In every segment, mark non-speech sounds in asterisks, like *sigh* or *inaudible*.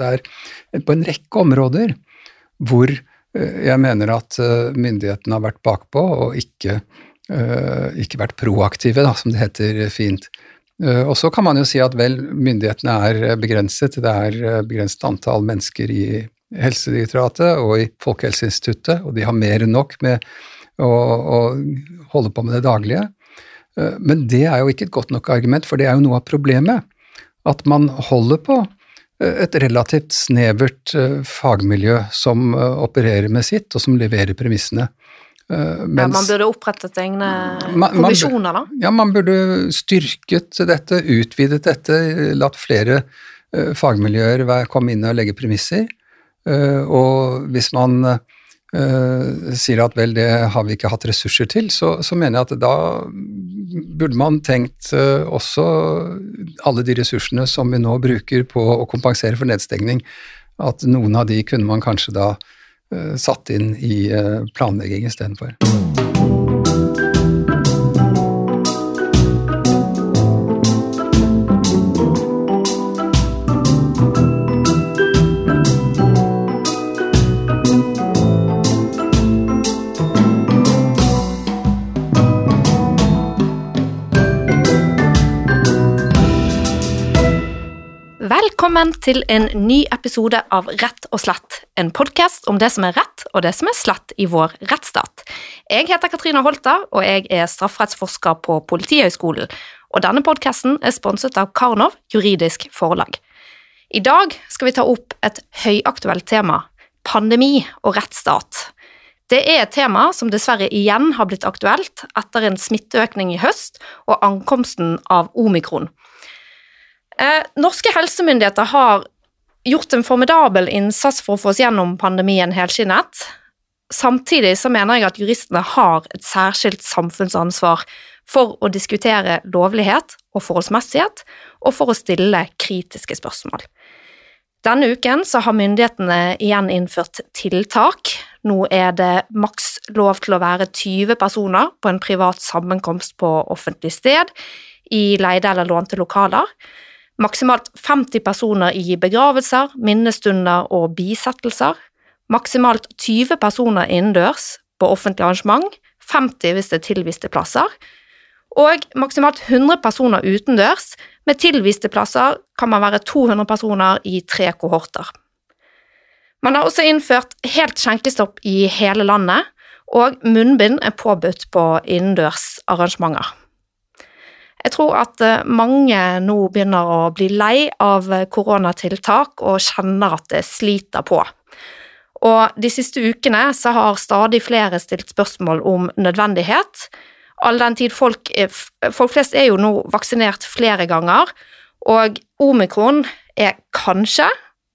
det er på en rekke områder hvor jeg mener at myndighetene har vært bakpå og ikke, ikke vært proaktive, da, som det heter fint. Og så kan man jo si at vel, myndighetene er begrenset. Det er begrenset antall mennesker i Helsedirektoratet og i Folkehelseinstituttet, og de har mer enn nok med å, å holde på med det daglige. Eh, men det er jo ikke et godt nok argument, for det er jo noe av problemet. At man holder på eh, et relativt snevert eh, fagmiljø som opererer med sitt, og som leverer premissene. Mens, ja, man burde opprettet egne kommisjoner, da? Ja, man burde styrket dette, utvidet dette, latt flere fagmiljøer komme inn og legge premisser. Og hvis man Uh, sier at vel, det har vi ikke hatt ressurser til, så, så mener jeg at da burde man tenkt uh, også alle de ressursene som vi nå bruker på å kompensere for nedstengning, at noen av de kunne man kanskje da uh, satt inn i planlegging istedenfor. Velkommen til en ny episode av Rett og slett, en podkast om det som er rett og det som er slett i vår rettsstat. Jeg heter Katrine Holta, og jeg er strafferettsforsker på Politihøgskolen. Og denne podkasten er sponset av Karnov juridisk forlag. I dag skal vi ta opp et høyaktuelt tema – pandemi og rettsstat. Det er et tema som dessverre igjen har blitt aktuelt etter en smitteøkning i høst og ankomsten av omikron. Eh, norske helsemyndigheter har gjort en formidabel innsats for å få oss gjennom pandemien helskinnet. Samtidig så mener jeg at juristene har et særskilt samfunnsansvar for å diskutere lovlighet og forholdsmessighet, og for å stille kritiske spørsmål. Denne uken så har myndighetene igjen innført tiltak. Nå er det maks lov til å være 20 personer på en privat sammenkomst på offentlig sted, i leide eller lånte lokaler. Maksimalt 50 personer i begravelser, minnestunder og bisettelser. Maksimalt 20 personer innendørs på offentlig arrangement, 50 hvis det er tilviste plasser. Og maksimalt 100 personer utendørs. Med tilviste plasser kan man være 200 personer i tre kohorter. Man har også innført helt skjenkestopp i hele landet, og munnbind er påbudt på innendørs arrangementer. Jeg tror at eh, mange nå begynner å bli lei av koronatiltak og kjenner at det sliter på. Og de siste ukene så har stadig flere stilt spørsmål om nødvendighet, all den tid folk, folk flest er jo nå vaksinert flere ganger, og omikron er kanskje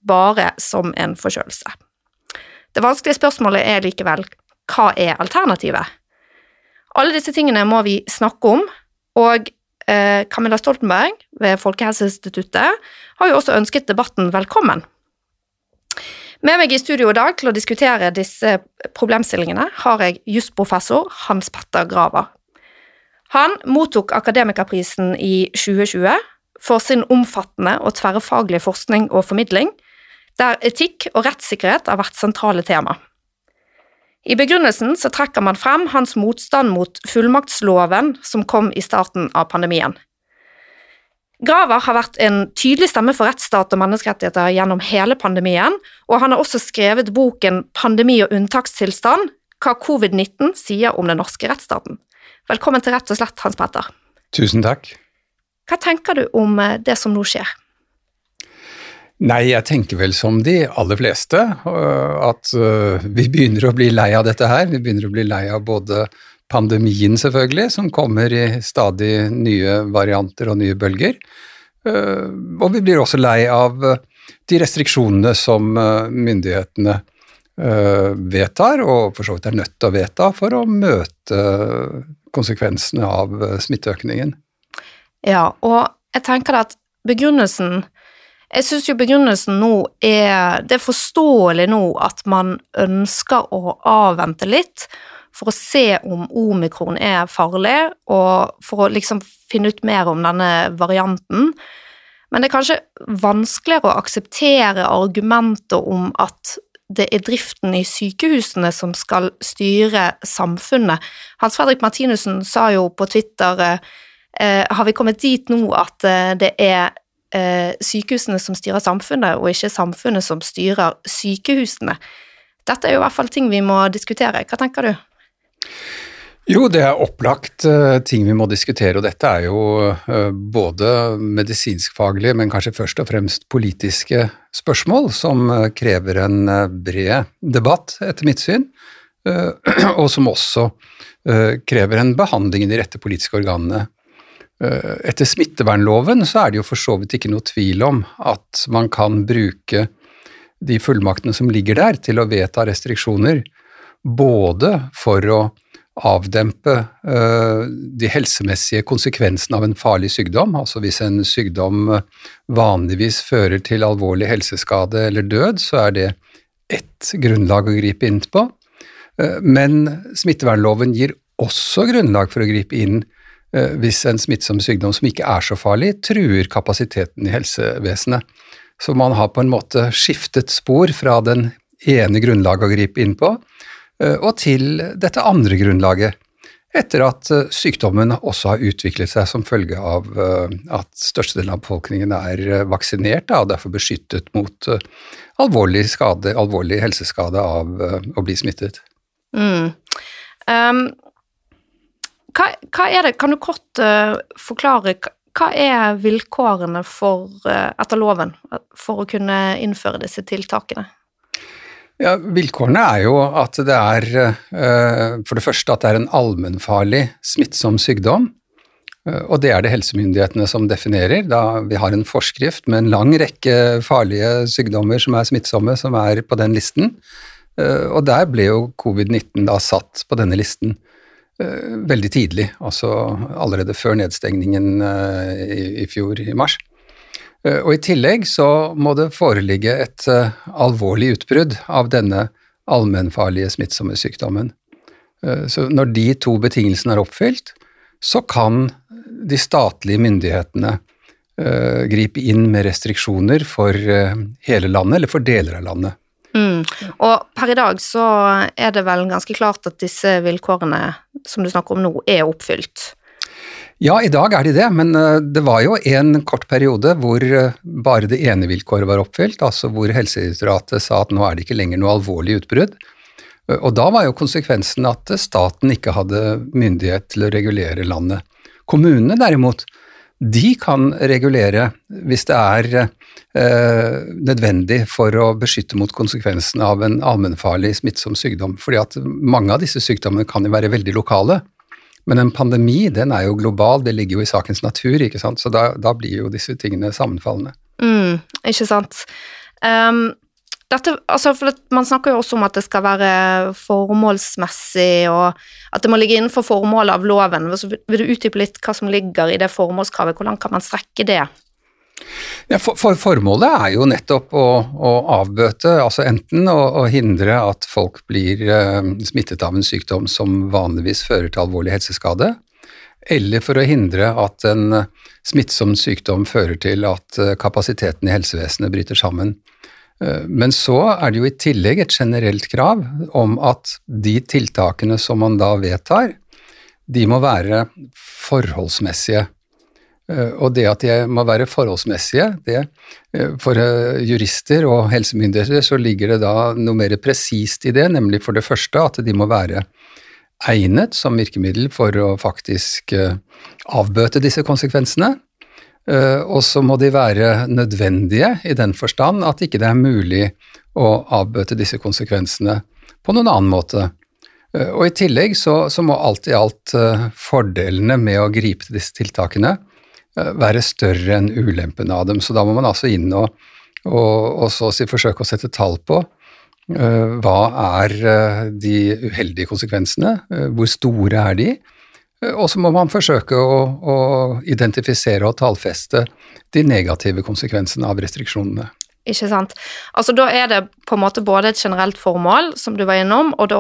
bare som en forkjølelse. Det vanskelige spørsmålet er likevel hva er alternativet? Alle disse tingene må vi snakke om, og Eh, Camilla Stoltenberg ved Folkehelseinstituttet har jo også ønsket debatten velkommen. Med meg i studio i dag til å diskutere disse problemstillingene har jeg jusprofessor Hans Petter Graver. Han mottok Akademikerprisen i 2020 for sin omfattende og tverrfaglige forskning og formidling, der etikk og rettssikkerhet har vært sentrale tema. I begrunnelsen så trekker man frem hans motstand mot fullmaktsloven som kom i starten av pandemien. Graver har vært en tydelig stemme for rettsstat og menneskerettigheter gjennom hele pandemien, og han har også skrevet boken Pandemi og unntakstilstand hva covid-19 sier om den norske rettsstaten. Velkommen til Rett og slett, Hans Petter. Tusen takk. Hva tenker du om eh, det som nå skjer? Nei, jeg tenker vel som de aller fleste, øh, at øh, vi begynner å bli lei av dette her. Vi begynner å bli lei av både pandemien, selvfølgelig, som kommer i stadig nye varianter og nye bølger. Øh, og vi blir også lei av de restriksjonene som myndighetene vedtar, og for så vidt er nødt til å vedta, for å møte konsekvensene av smitteøkningen. Ja, og jeg tenker at begrunnelsen jeg syns jo begrunnelsen nå er Det er forståelig nå at man ønsker å avvente litt for å se om omikron er farlig, og for å liksom finne ut mer om denne varianten. Men det er kanskje vanskeligere å akseptere argumentet om at det er driften i sykehusene som skal styre samfunnet. Hans Fredrik Martinussen sa jo på Twitter eh, har vi kommet dit nå at eh, det er eh, sykehusene som styrer samfunnet, og ikke samfunnet som styrer sykehusene. Dette er jo i hvert fall ting vi må diskutere. Hva tenker du? Jo, det er opplagt uh, ting vi må diskutere, og dette er jo uh, både medisinskfaglige, men kanskje først og fremst politiske spørsmål som krever en bred debatt, etter mitt syn, *clears throat* og som også krever en behandling i de rette politiske organene. Etter smittevernloven så er det jo for så vidt ikke noe tvil om at man kan bruke de fullmaktene som ligger der, til å vedta restriksjoner, både for å avdempe uh, de helsemessige konsekvensene av en farlig sykdom. Altså hvis en sykdom eh, vanligvis fører til alvorlig helseskade eller død, så er det ett grunnlag å gripe inn på. Men smittevernloven gir også grunnlag for å gripe inn hvis en smittsom sykdom som ikke er så farlig, truer kapasiteten i helsevesenet. Så man har på en måte skiftet spor fra den ene grunnlaget å gripe inn på, Eh, og til dette andre grunnlaget, etter at eh, sykdommen også har utviklet seg som følge av eh, at størstedelen av befolkningen er vaksinert og derfor beskyttet mot alvorlig, skade, alvorlig helseskade av å bli smittet. Mm. Um, hva, hva, er det, Kan du kort uh, forklare hva er vilkårene for, uh, etter loven for å kunne innføre disse tiltakene? Ja, Vilkårene er jo at det er eh, for det første at det er en allmennfarlig smittsom sykdom. Og det er det helsemyndighetene som definerer. Da vi har en forskrift med en lang rekke farlige sykdommer som er smittsomme, som er på den listen. Og der ble jo covid-19 da satt på denne listen veldig tidlig, altså allerede før nedstengningen i fjor, i mars. Eh, og I tillegg så må det foreligge et uh, alvorlig utbrudd av denne allmennfarlige smittsomme sykdommen. Uh, så når de to betingelsene er oppfylt, så kan de statlige myndighetene uh, gripe inn med restriksjoner for hele landet, eller for deler av landet. Mm. Og per i dag så er det vel ganske klart at disse vilkårene som du snakker om nå, er oppfylt. Ja, i dag er de det, men eh, det var jo en kort periode hvor eh, bare det ene vilkåret var oppfylt, altså hvor Helsedirektoratet sa at nå er det ikke lenger noe alvorlig utbrudd. Eh, og da var jo konsekvensen at staten ikke hadde myndighet til å regulere landet. Kommunene derimot, de kan regulere hvis det er eh, nødvendig for å beskytte mot konsekvensene av en allmennfarlig smittsom sykdom. fordi at mange av disse sykdommene kan jo være veldig lokale. Men en pandemi den er jo global, det ligger jo i sakens natur, ikke sant? så da, da blir jo disse tingene sammenfallende. Mm, ikke sant. Um, dette, altså, man snakker jo også om at det skal være formålsmessig, og at det må ligge innenfor formålet av loven. vil du utdype litt hva som ligger i det formålskravet? Hvordan kan man strekke det? Ja, for, for, Formålet er jo nettopp å, å avbøte, altså enten å, å, hindre at folk blir uh, smittet av en sykdom som vanligvis fører til alvorlig helseskade, eller for å hindre at en smittsom sykdom fører til at uh, kapasiteten i helsevesenet bryter sammen. Uh, men så er det jo i tillegg et generelt krav om at de tiltakene som man da vedtar, de må være forholdsmessige. Eh, og det at de må være forholdsmessige, det, eh, for eh, jurister og helsemyndigheter så ligger det da noe mer presist i det, nemlig for det første at de må være egnet som virkemiddel for å faktisk avbøte disse konsekvensene. Og så må de være nødvendige i den forstand at ikke det er mulig å avbøte disse konsekvensene på noen annen måte. Og i tillegg så, så må alt i alt fordelene med å gripe til disse tiltakene Eh, være større enn ulempene av dem. Så da må man altså inn og, og, og så si, forsøke å sette tall på hva er de uheldige konsekvensene, hvor store er de, og så må man forsøke å, å identifisere og tallfeste de negative konsekvensene av restriksjonene. Ikke sant. Altså Da er det på en måte både et generelt formål, som du var innom, og, da,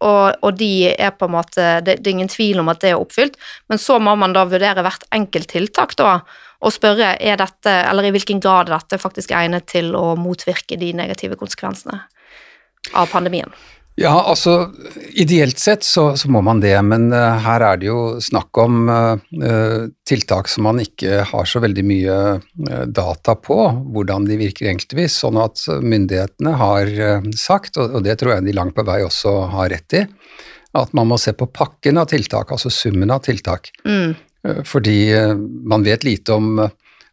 og, og de er på en måte det, det, er ingen tvil om at det er oppfylt, men så må man da vurdere hvert enkelt tiltak, da, og spørre er dette, eller i hvilken grad dette faktisk er egnet til å motvirke de negative konsekvensene av pandemien. Ja, altså ideelt sett så, så må man det, men uh, her er det jo snakk om uh, tiltak som man ikke har så veldig mye uh, data på, hvordan de virker enkeltvis. Sånn at myndighetene har sagt, og, og, det tror jeg de langt på vei også har rett i, at man må se på pakken av tiltak, altså summen av tiltak. Mm. Fordi man vet lite om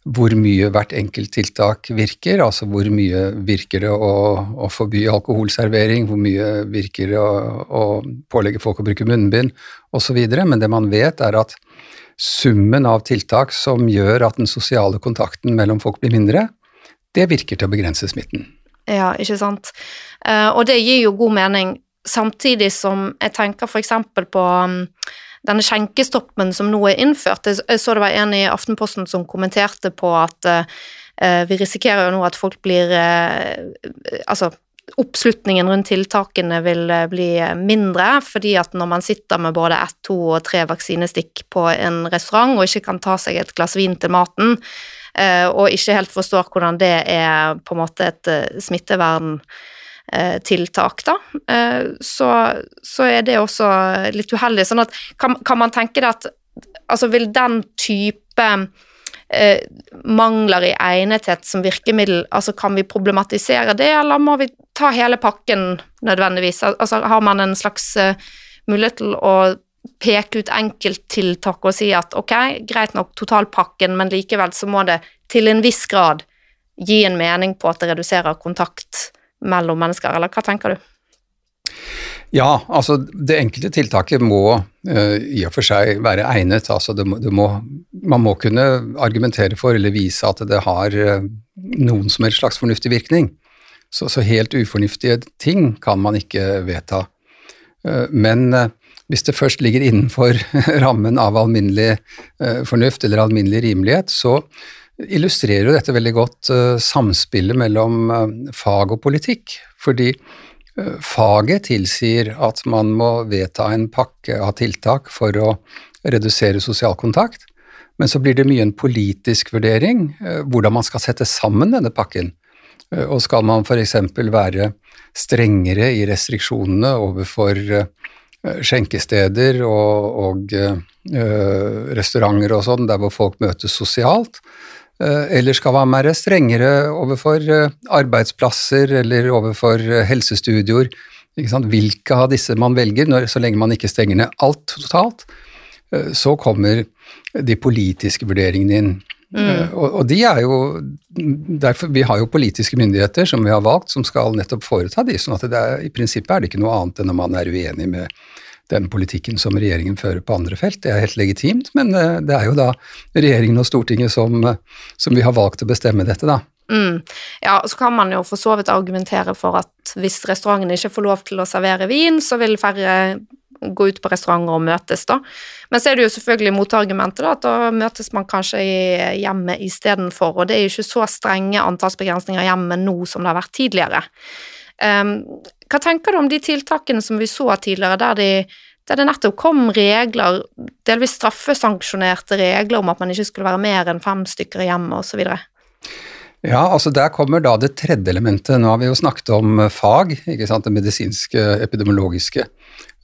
hvor mye hvert enkelt tiltak virker, altså hvor mye virker det å, å forby alkoholservering, hvor mye virker det å, å pålegge folk å bruke munnbind osv. Men det man vet, er at summen av tiltak som gjør at den sosiale kontakten mellom folk blir mindre, det virker til å begrense smitten. Ja, ikke sant. Uh, og det gir jo god mening, samtidig som jeg tenker f.eks. på um, denne skjenkestoppen som nå er innført. Jeg så det var en i Aftenposten som kommenterte på at uh, vi risikerer jo nå at folk blir uh, Altså, oppslutningen rundt tiltakene vil bli mindre, fordi at når man sitter med både ett, to og tre vaksinestikk på en restaurant og ikke kan ta seg et glass vin til maten, uh, og ikke helt forstår hvordan det er på en måte et smittevern Eh, tiltak, da, eh, så, så, er det også litt uheldig. Sånn at kan, kan man tenke det at altså vil den type eh, mangler i egnethet som virkemiddel, altså kan vi problematisere det, eller må vi ta hele pakken nødvendigvis? Altså har man en slags eh, mulighet til å peke ut enkelttiltak og si at ok, greit nok totalpakken, men likevel så må det til en viss grad gi en mening på at det reduserer kontakt mellom mennesker, eller hva tenker du? Ja, altså det enkelte tiltaket må uh, i og for seg være egnet. Altså det må, det må, man må kunne argumentere for eller vise at det har uh, noen som helst slags fornuftig virkning. Så, så, helt ufornuftige ting kan man ikke vedta. Uh, men hvis det først ligger innenfor *laughs* rammen av alminnelig fornuft eller alminnelig rimelighet, så illustrerer jo dette veldig godt uh, samspillet mellom uh, fag og politikk. Fordi uh, faget tilsier at man må vedta en pakke av tiltak for å redusere sosial kontakt, men så blir det mye en politisk vurdering hvordan man skal sette sammen denne pakken. og skal man f.eks. være strengere i restriksjonene overfor skjenkesteder og, og restauranter og sånn, der hvor folk møtes sosialt, Eh, eller skal man være strengere overfor eh, arbeidsplasser eller overfor eh, helsestudioer? Hvilke av disse man velger, når, så lenge man ikke stenger ned alt totalt, så kommer de politiske vurderingene inn. Mm. Og, og, de er jo derfor, Vi har jo politiske myndigheter som vi har valgt, som skal nettopp foreta de, sånn at det er, i prinsippet er det ikke noe annet enn om man er uenig med den politikken som regjeringen fører på andre felt. Det er helt legitimt, men eh, det er jo da regjeringen og Stortinget som, eh, som vi har valgt å bestemme dette, da. Mm. Ja, så kan man jo for så vidt argumentere for at hvis restaurantene ikke får lov til å servere vin, så vil færre gå ut på restauranter og møtes, da. Men så er det jo selvfølgelig motargumentet, da, at da møtes man kanskje i hjemmet istedenfor, og det er jo ikke så strenge antallsbegrensninger i hjemmet nå som det har vært tidligere. Um, hva tenker du om de tiltakene som vi så tidligere, der, de, der det nettopp kom regler, delvis straffesanksjonerte regler om at man ikke skulle være mer enn fem stykker i hjemmet osv.? Ja, altså der kommer da det tredje elementet. Nå har vi jo snakket om eh, fag, ikke sant, det medisinske, epidemiologiske,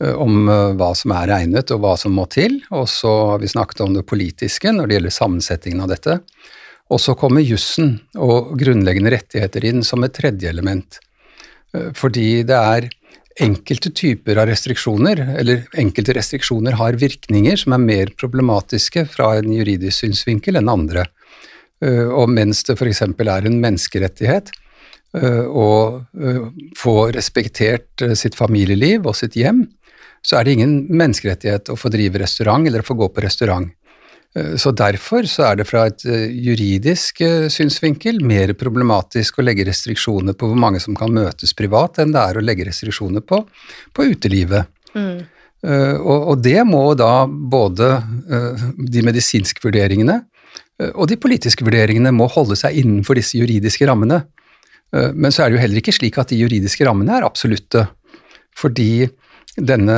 eh, om eh, hva som er regnet og hva som må til. Og så har vi snakket om det politiske når det gjelder sammensetningen av dette. Og så kommer jussen og grunnleggende rettigheter inn som et tredje element. Eh, fordi det er enkelte typer av restriksjoner, eller enkelte restriksjoner har virkninger som er mer problematiske fra en juridisk synsvinkel enn andre. Eh, og mens det f.eks. er en menneskerettighet eh, å få respektert sitt familieliv og sitt hjem, så er det ingen menneskerettighet å få drive restaurant eller å få gå på restaurant. Eh, så Derfor så er det fra et eh, juridisk eh, synsvinkel mer problematisk å legge restriksjoner på hvor mange som kan møtes privat, enn det er å legge restriksjoner på, på utelivet. Mm. Og, og, det må da både de medisinske vurderingene og de politiske vurderingene må holde seg innenfor disse juridiske rammene. Men så er det jo heller ikke slik at de juridiske rammene er absolutte. Fordi denne,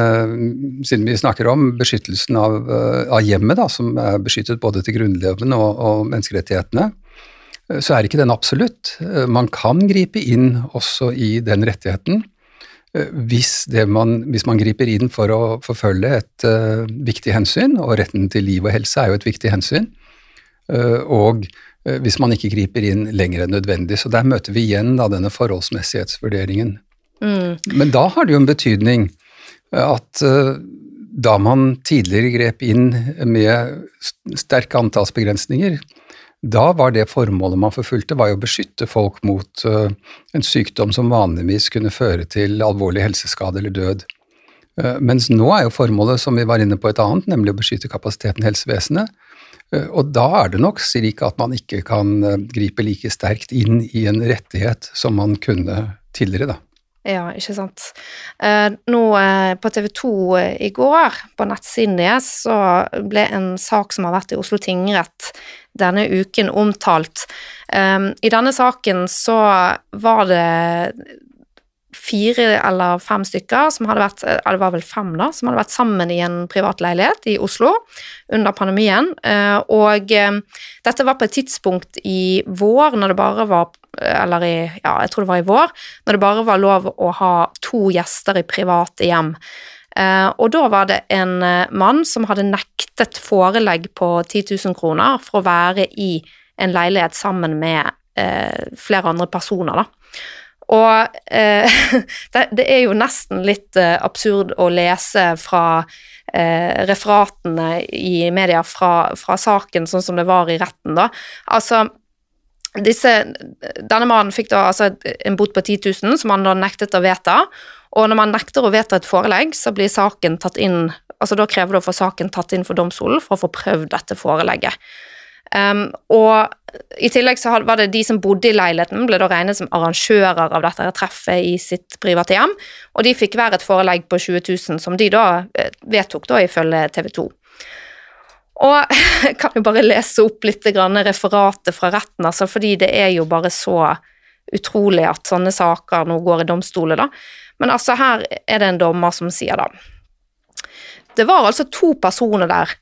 siden vi snakker om beskyttelsen av, av hjemmet, da, som er beskyttet både til Grunnloven og, og menneskerettighetene, så er ikke den absolutt. Man kan gripe inn også i den rettigheten hvis, man, hvis man, griper inn for å forfølge et uh, viktig hensyn, og retten til liv og helse er jo et viktig hensyn, uh, og uh, hvis man ikke griper inn lenger enn nødvendig. Så der møter vi igjen da, denne forholdsmessighetsvurderingen. Mm. Men da har det jo en betydning at da man tidligere grep inn med sterke antallsbegrensninger, da var det formålet man forfulgte, var jo å beskytte folk mot uh, en sykdom som vanligvis kunne føre til alvorlig helseskade eller død. Uh, mens nå er jo formålet, som vi var inne på et annet, nemlig å beskytte kapasiteten i helsevesenet. Og da er det nok slik at man ikke kan gripe like sterkt inn i en rettighet som man kunne tidligere, da. Ja, ikke sant. Eh, nå eh, på TV 2 eh, i går, på nettsiden deres, så ble en sak som har vært i Oslo tingrett denne uken omtalt. I denne saken så var det fire eller fem stykker som hadde vært eh, det var vel fem da, som hadde vært sammen i en privat leilighet i Oslo under pandemien. Eh, og eh, dette var på et tidspunkt i vår, når det bare var Eller i Ja, jeg tror det var i vår, når det bare var lov å ha to gjester i private hjem. Og da var det en mann som hadde nektet forelegg på 10 000 kroner for å være i en leilighet sammen med flere andre personer, da. Og eh, *laughs* det, det, er jo nesten litt eh, absurd å lese fra eh, referatene i media fra, fra, saken sånn som det var i retten, da. Altså disse, denne mannen fikk da altså en bot på 10 000 som han da nektet å vedta. Og når man nekter å vedta et forelegg, så blir saken tatt inn altså Da krever det å få saken tatt inn for domstolen for å få prøvd dette forelegget. Um, og i tillegg så var det de som bodde i leiligheten, ble da regnet som arrangører av dette treffet i sitt private hjem, og de fikk hver et forelegg på 20 000, som de da eh, vedtok, da ifølge TV 2. Og jeg *laughs* kan jo bare lese opp litt referatet fra retten, altså, fordi det er jo bare så utrolig at sånne saker nå går i domstoler, da. Men altså, her er det en dommer som sier da Det var altså to personer der,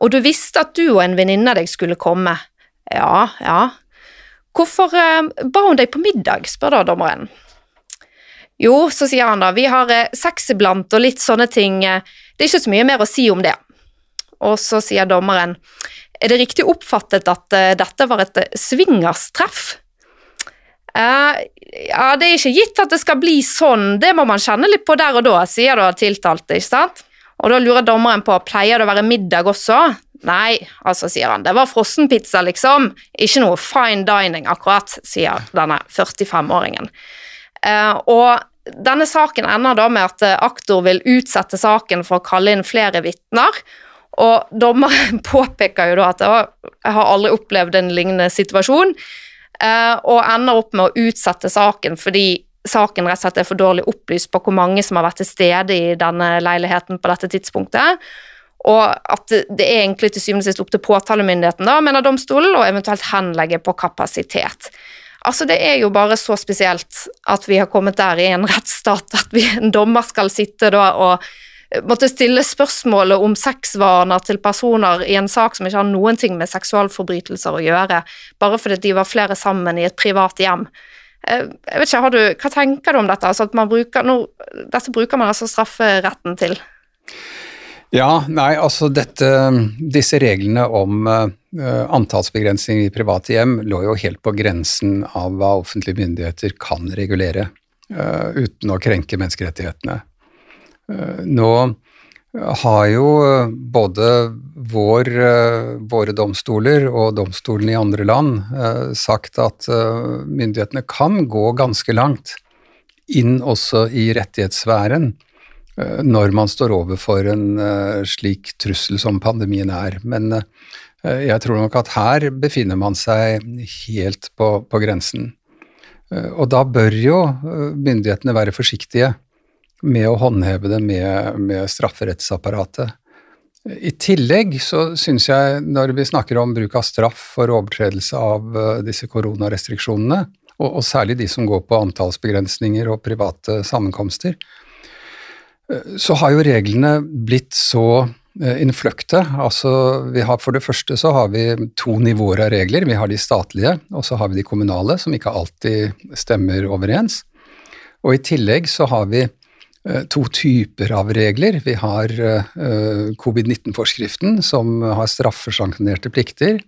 og du visste at du og en venninne av deg skulle komme. Ja, ja. Hvorfor eh, ba hun deg på middag, spør da dommeren. Jo, så sier han da, vi har eh, sex iblant og litt sånne ting, eh, det er ikke så mye mer å si om det. Og så sier dommeren, er det riktig oppfattet at dette var et swingerstreff? Uh, ja, det er ikke gitt at det skal bli sånn, det må man kjenne litt på der og da, sier da tiltalte, ikke sant? Og da lurer dommeren på, pleier det å være middag også? Nei, altså, sier han, det var frossenpizza, liksom. Ikke noe fine dining, akkurat, sier denne 45-åringen. Uh, eh, og denne saken ender da med at eh, aktor vil utsette saken for å kalle inn flere vitner. Og dommeren *laughs* påpeker jo da at jeg har aldri opplevd en lignende situasjon, uh, og ender opp med å utsette saken fordi saken rett og slett er for dårlig opplyst på hvor mange som har vært til stede i denne leiligheten på dette tidspunktet og at det er egentlig til syvende og sist opp til påtalemyndigheten, da, mener domstolen, og eventuelt henlegge på kapasitet. Altså, det er jo bare så spesielt at vi har kommet der i en *laughs* rettsstat at vi, en dommer skal sitte da og måtte stille spørsmålet om sexvaner til personer i en sak som ikke har noen ting med seksualforbrytelser å gjøre, bare fordi de var flere sammen i et privat hjem. Eh, jeg vet ikke, du, Hva tenker du om dette? Altså bruker, nå, dette bruker man altså strafferetten til? Ja, nei, altså dette, disse reglene om uh, antallsbegrensning i private hjem lå jo helt på grensen av hva offentlige myndigheter kan regulere, uh, uten å krenke menneskerettighetene. Uh, nå har jo både vår, våre domstoler og domstolene i andre land sagt at myndighetene kan gå ganske langt inn også i rettighetssfæren Eh, når man står overfor en eh, slik trussel som pandemien er. Men eh, jeg tror nok at her befinner man seg helt på, på grensen. Og da bør jo myndighetene være forsiktige med å håndheve det med, med strafferettsapparatet. I tillegg så syns jeg, når vi snakker om bruk av straff for overtredelse av disse koronarestriksjonene, og, og særlig de som går på antallsbegrensninger og private sammenkomster, så har jo reglene blitt så innfløkte. Altså, har, for det første så har vi to nivåer av regler. Vi har de statlige, og så har vi de kommunale, som ikke alltid stemmer overens. Og i tillegg så har vi to typer av regler. Vi har covid-19-forskriften, som har straffesanksjonerte plikter.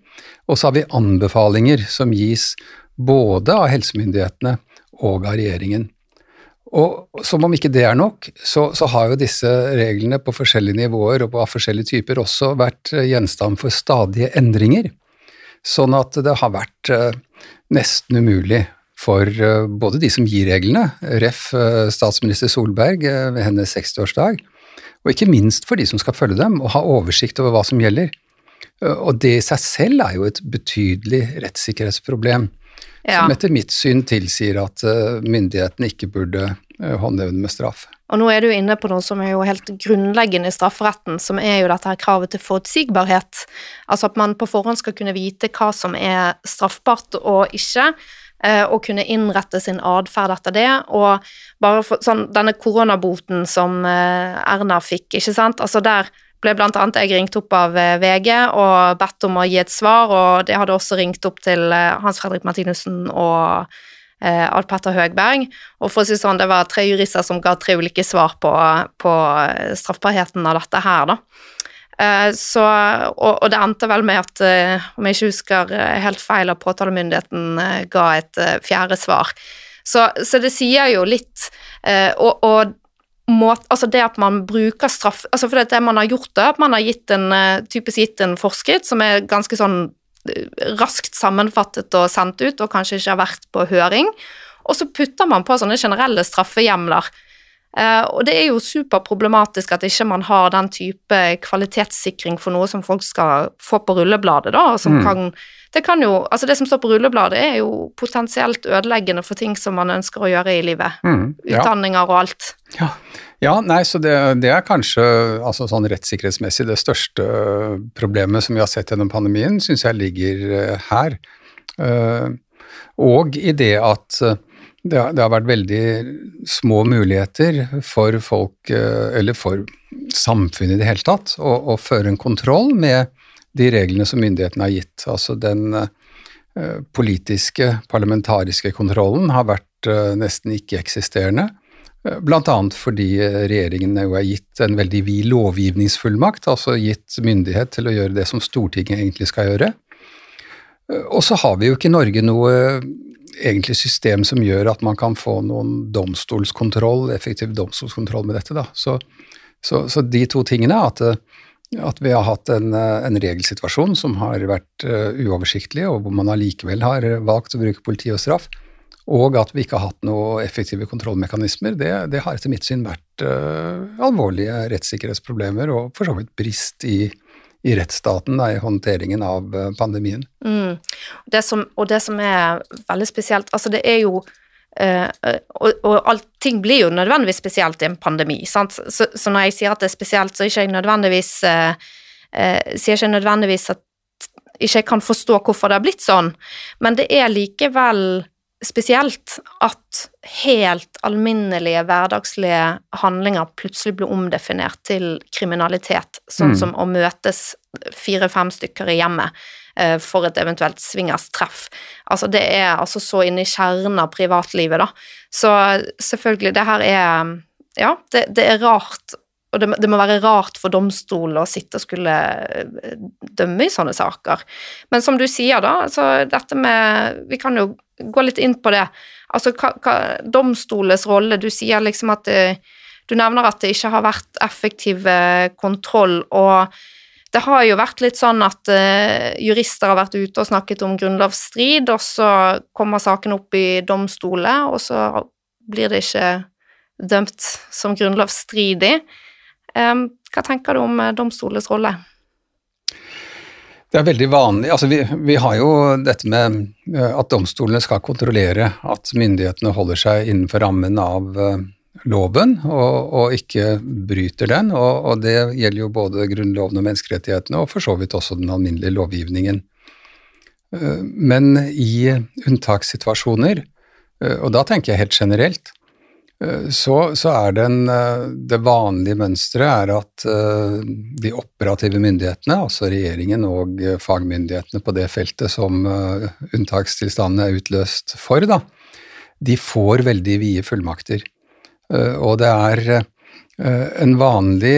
Og så har vi anbefalinger som gis både av helsemyndighetene og av regjeringen. Og som om ikke det er nok, så, så, har jo disse reglene på forskjellige nivåer og av forskjellige typer også vært gjenstand for stadige endringer. Sånn at det har vært nesten umulig for uh, både de som gir reglene, ref. Uh, statsminister Solberg ved hennes 60-årsdag, og ikke minst for de som skal følge dem, og ha oversikt over hva som gjelder. Og det i seg selv er jo et betydelig rettssikkerhetsproblem ja. som etter mitt syn tilsier at myndighetene ikke burde håndheve det med straff. Og nå er du inne på noe som er jo helt grunnleggende i strafferetten, som er jo dette her kravet til forutsigbarhet. Altså at man på forhånd skal kunne vite hva som er straffbart og ikke eh, og kunne innrette sin atferd etter det. Og bare for, sånn, denne koronaboten som Erna fikk, ikke sant. Altså der ble blant annet jeg ringt opp av eh, VG og bedt om å gi et svar, og det hadde også ringt opp til eh, Hans Fredrik Martinussen og eh, Alf Petter Høgberg. Og for å si sånn, det var tre jurister som ga tre ulike svar på, på straffbarheten av dette her, da. Så, og, og, det endte vel med at, om jeg ikke husker helt feil, at påtalemyndigheten ga et fjerde svar. Så, så det sier jo litt og, og måte, altså det at man bruker straff altså for det man har gjort det, at man har gitt en, eh, typisk gitt en forskrift som er ganske sånn eh, raskt sammenfattet og sendt ut, og kanskje ikke har vært på høring, og så putter man på sånne generelle straffehjemler. Uh, og det er jo superproblematisk at ikke man har den type kvalitetssikring for noe som folk skal få på rullebladet, da, og som mm. kan det kan jo Altså, det som står på rullebladet, er jo potensielt ødeleggende for ting som man ønsker å gjøre i livet. Mm, ja. Utdanninger og alt. Ja. ja nei, så det, det, er kanskje altså sånn rettssikkerhetsmessig det største problemet som vi har sett gjennom pandemien, syns jeg ligger uh, her. Uh, og i det at det har, det har, vært veldig små muligheter for folk, eller for samfunnet i det hele tatt, å, å føre en kontroll med de reglene som myndighetene har gitt. Altså den uh, politiske, parlamentariske kontrollen har vært uh, nesten ikke-eksisterende. Bl.a. fordi regjeringen jo er gitt en veldig vid lovgivningsfullmakt, altså gitt myndighet til å gjøre det som Stortinget egentlig skal gjøre. Og så har vi jo ikke i Norge noe egentlig system som gjør at man kan få noen domstolskontroll, effektiv domstolskontroll med dette. Da. Så, så, så de to tingene, at at vi har hatt en, eh, en regelsituasjon som har vært uh, uoversiktlig, og hvor man allikevel har valgt å bruke politi og straff, og at vi ikke har hatt noen effektive kontrollmekanismer, det, det har etter mitt syn vært uh, alvorlige rettssikkerhetsproblemer og for så vidt brist i, i rettsstaten da, i håndteringen av uh, pandemien. Mm. Det som, og det som er veldig spesielt, altså det er jo Uh, og, og allting blir jo nødvendigvis spesielt i en pandemi. Så, så, når jeg sier at det er spesielt, så ikke jeg nødvendigvis uh, uh, sier ikke nødvendigvis at ikke jeg kan forstå hvorfor det har blitt sånn, men det er likevel spesielt at helt alminnelige hverdagslige handlinger plutselig blir omdefinert til kriminalitet, sånn mm. som å møtes fire-fem stykker i hjemmet Eh, for et eventuelt swingerstreff. Altså det er altså så inne i kjernen av privatlivet, da. Så selvfølgelig, det her er Ja, det, det er rart. Og det, det, må være rart for domstolene å sitte og skulle eh, dømme i sånne saker. Men som du sier, da, altså dette med Vi kan jo gå litt inn på det. Altså hva, hva domstolens rolle Du sier liksom at det, Du nevner at det ikke har vært effektiv kontroll, og det har jo vært litt sånn at uh, jurister har vært ute og snakket om grunnlovsstrid, og så kommer saken opp i domstolen, og så blir det ikke dømt som grunnlovsstridig. Um, hva tenker du om domstolens rolle? Det er veldig vanlig. Altså vi, vi, har jo dette med uh, at domstolene skal kontrollere at myndighetene holder seg innenfor rammen av loven og, og, ikke bryter den. Og, og, det gjelder jo både Grunnloven og menneskerettighetene, og for så vidt også den alminnelige lovgivningen. Eh, men i unntakssituasjoner, eh, og da tenker jeg helt generelt, Eh, så, så, er den, eh, det vanlige mønsteret er at eh, de operative myndighetene, altså regjeringen og fagmyndighetene på det feltet som unntakstilstandene er utløst for, da, de får veldig vide fullmakter. Og det er en vanlig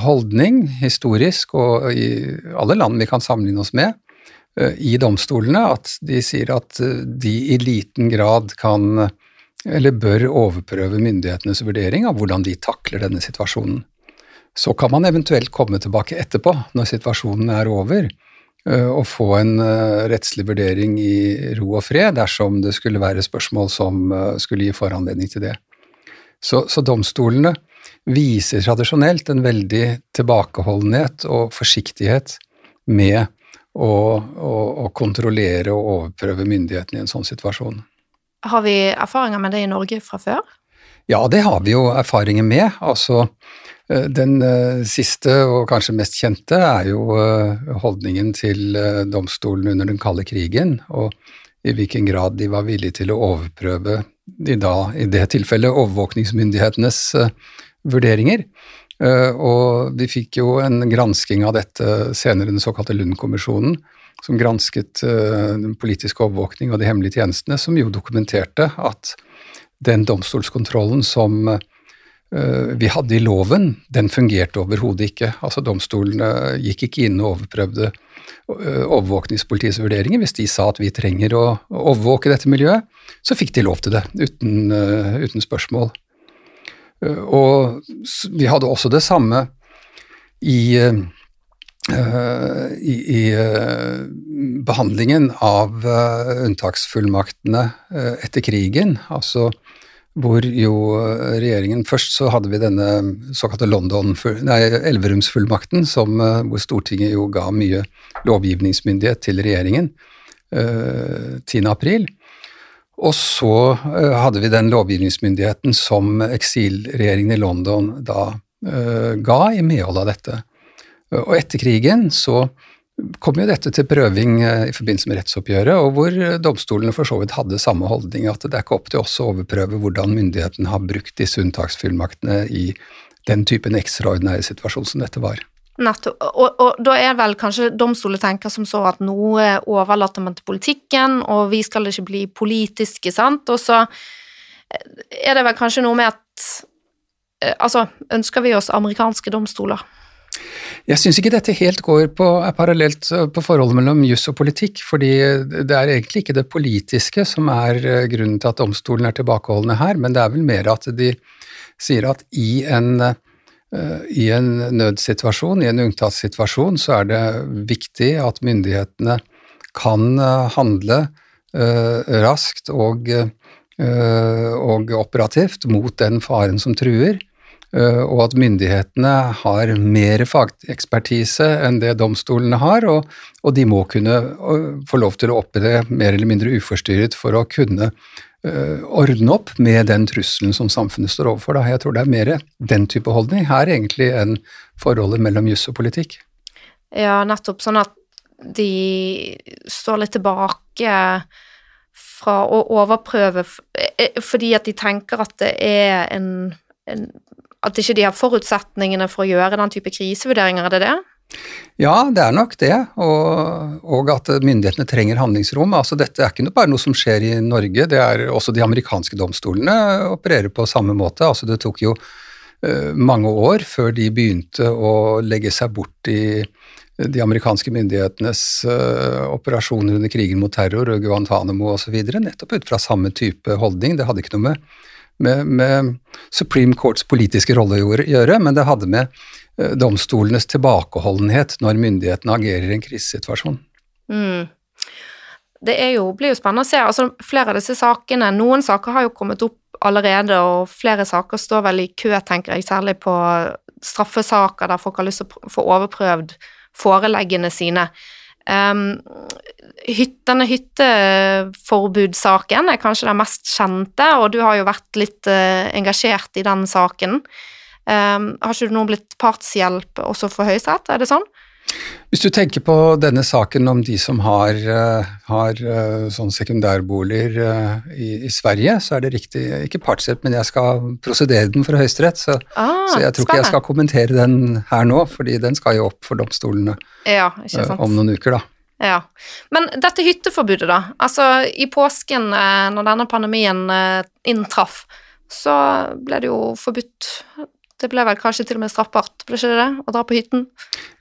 holdning historisk, og i alle land vi kan sammenligne oss med, i domstolene, at de sier at de i liten grad kan eller bør overprøve myndighetenes vurdering av hvordan de takler denne situasjonen. Så kan man eventuelt komme tilbake etterpå, når situasjonen er over, eh, og få en eh, rettslig vurdering i ro og fred dersom det skulle være spørsmål som eh, skulle gi foranledning til det. Så, så domstolene viser tradisjonelt en veldig tilbakeholdenhet og forsiktighet med å, å, å kontrollere og overprøve myndighetene i en sånn situasjon. Har vi erfaringer med det i Norge fra før? Ja, det har vi jo erfaringer med. Altså, eh, den eh, siste og kanskje mest kjente er jo eh, holdningen til domstolen under den kalde krigen, og i hvilken grad de var villige til å overprøve de da, i det tilfellet, overvåkningsmyndighetenes vurderinger. Og vi fikk jo en gransking av dette senere, den såkalte Lund-kommisjonen, som gransket uh, den politiske overvåkning og de hemmelige tjenestene, som jo dokumenterte at den domstolskontrollen som uh, vi hadde i loven, den fungerte overhodet ikke. Altså Domstolene gikk ikke inn og overprøvde uh, overvåkningspolitiets vurderinger. Hvis de sa at vi trenger å overvåke dette miljøet, så fikk de lov til det, uten, uten spørsmål. Og vi hadde også det samme i i, i uh, behandlingen av uh, unntaksfullmaktene etter krigen, altså hvor jo regjeringen Først så hadde vi denne såkalte London, nei, Elverumsfullmakten, som, hvor Stortinget jo ga mye lovgivningsmyndighet til regjeringen 10. april. Og så hadde vi den lovgivningsmyndigheten som eksilregjeringen i London da ga i medhold av dette. Og etter krigen så kom jo dette til prøving eh, i forbindelse med rettsoppgjøret, og hvor domstolene for så vidt hadde samme holdning, at det er ikke opp til oss å overprøve hvordan myndighetene har brukt disse unntaksfullmaktene i den typen ekstraordinære situasjon som dette var. Nettopp. Og, og, da er vel kanskje domstoler tenker som så at nå overlater man til politikken, og vi skal ikke bli politiske, sant. Og så er det vel kanskje noe med at eh, Altså, ønsker vi oss amerikanske domstoler? Jeg syns ikke dette helt går på, er parallelt eh, på forholdet mellom juss og politikk, fordi det er egentlig ikke det politiske som er eh, grunnen til at domstolen er tilbakeholdne her, men det er vel mer at de sier at i en, eh, i en nødsituasjon, i en unntatssituasjon, så er det viktig at myndighetene kan handle raskt og, og operativt mot den faren som truer. Eh, og at myndighetene har mer fagekspertise enn det domstolene har, og, og, de må kunne eh, få lov til å opptre mer eller mindre uforstyrret for å kunne uh, ordne opp med den trusselen som samfunnet står overfor. Da. Jeg tror det er mer den type holdning her egentlig enn forholdet mellom juss og politikk. Ja, nettopp. Sånn at de står litt tilbake fra å overprøve fordi at de tenker at det er en, en at ikke de har forutsetningene for å gjøre den type krisevurderinger, er det det? Ja, det er nok det, og, og, at myndighetene trenger handlingsrom. Altså, dette er ikke bare noe som skjer i Norge, det er også de amerikanske domstolene opererer på samme måte. Altså, det tok jo uh, mange år før de begynte å legge seg bort i de amerikanske myndighetenes uh, operasjoner under krigen mot terror og Guantánamo osv., nettopp ut fra samme type holdning. Det hadde ikke noe med med, med, Supreme Courts politiske rolle å gjøre, men det hadde med uh, domstolenes tilbakeholdenhet når myndighetene agerer i en krisesituasjon. Mm. Det jo, blir jo spennende å se. altså Flere av disse sakene, noen saker har jo kommet opp allerede, og flere saker står vel i kø, tenker jeg, særlig på straffesaker der folk har lyst til å få overprøvd foreleggene sine. Um, denne hytteforbudssaken er kanskje den mest kjente, og du har jo vært litt uh, engasjert i den saken. Um, har ikke du nå blitt partshjelp også for Høyesterett, er det sånn? Hvis du tenker på denne saken om de som har, uh, har sånn sekundærboliger uh, i, i, Sverige, så er det riktig, ikke partshjelp, men jeg skal prosedere den for Høyesterett, så, ah, så, jeg tror ikke jeg skal kommentere den her nå, fordi den skal jo opp for domstolene ja, om noen uker, da. Ja, Men dette hytteforbudet, da. Altså, i påsken, når denne pandemien inntraff, så ble det jo forbudt det ble vel kanskje til og med straffbart, ble ikke det det, å dra på hytten?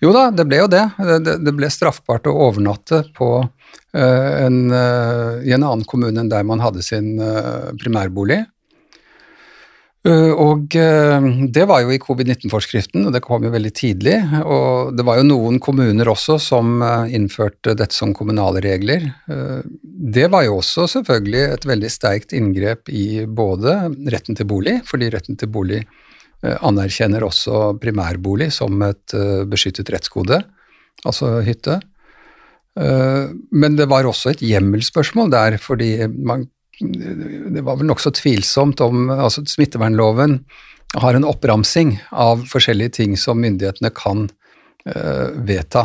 Jo da, det ble jo det. Det, ble straffbart å overnatte på, uh, en, uh, i en annen kommune enn der man hadde sin uh, primærbolig. Og det var jo i covid-19-forskriften, og det kom jo veldig tidlig. Og det var jo noen kommuner også som innførte dette som kommunale regler. Det var jo også selvfølgelig et veldig sterkt inngrep i både retten til bolig, fordi retten til bolig anerkjenner også primærbolig som et eh, beskyttet rettsgode, altså hytte. Eh, men det var også et hjemmelsspørsmål der, fordi man, det var vel nokså tvilsomt om altså Smittevernloven har en oppramsing av forskjellige ting som myndighetene kan vedta.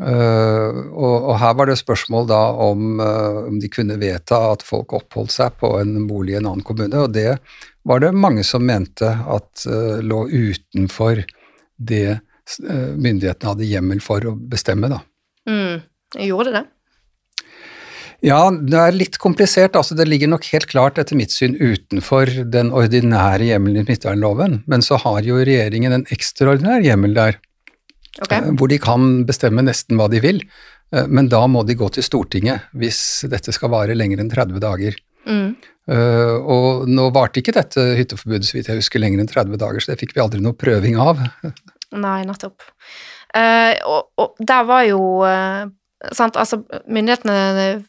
og, og, her var det spørsmål da om, om de kunne vedta at folk oppholdt seg på en bolig i en annen kommune, og det var det mange som mente at uh, lå utenfor det uh, myndighetene hadde hjemmel for å bestemme, da. Mm. Gjorde det? Ja, det er litt komplisert. altså Det ligger nok helt klart etter mitt syn utenfor den ordinære hjemmelen i smittevernloven, men så har jo regjeringen en ekstraordinær hjemmel der, okay. uh, hvor de kan bestemme nesten hva de vil. Men da må de gå til Stortinget hvis dette skal vare lenger enn 30 dager. Mm. Uh, og nå varte ikke dette hytteforbudet så vidt jeg husker lenger enn 30 dager, så det fikk vi aldri noe prøving av. *laughs* Nei, nettopp. Uh, og, og, der var jo uh, sant, altså myndighetene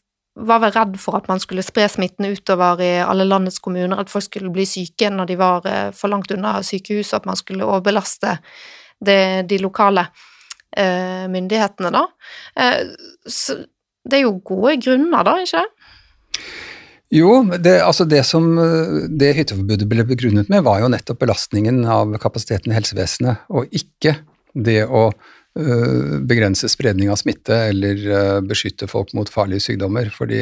var vel redd for at man skulle spre smitten utover i alle landets kommuner, at folk skulle bli syke når de var for langt unna sykehuset, at man skulle overbelaste det, de lokale myndighetene, da. så det er jo gode grunner, da, ikke det? Jo, det, altså det som det hytteforbudet ble begrunnet med, var jo nettopp belastningen av kapasiteten i helsevesenet, og ikke det å øh, begrense spredning av smitte eller øh, beskytte folk mot farlige sykdommer. fordi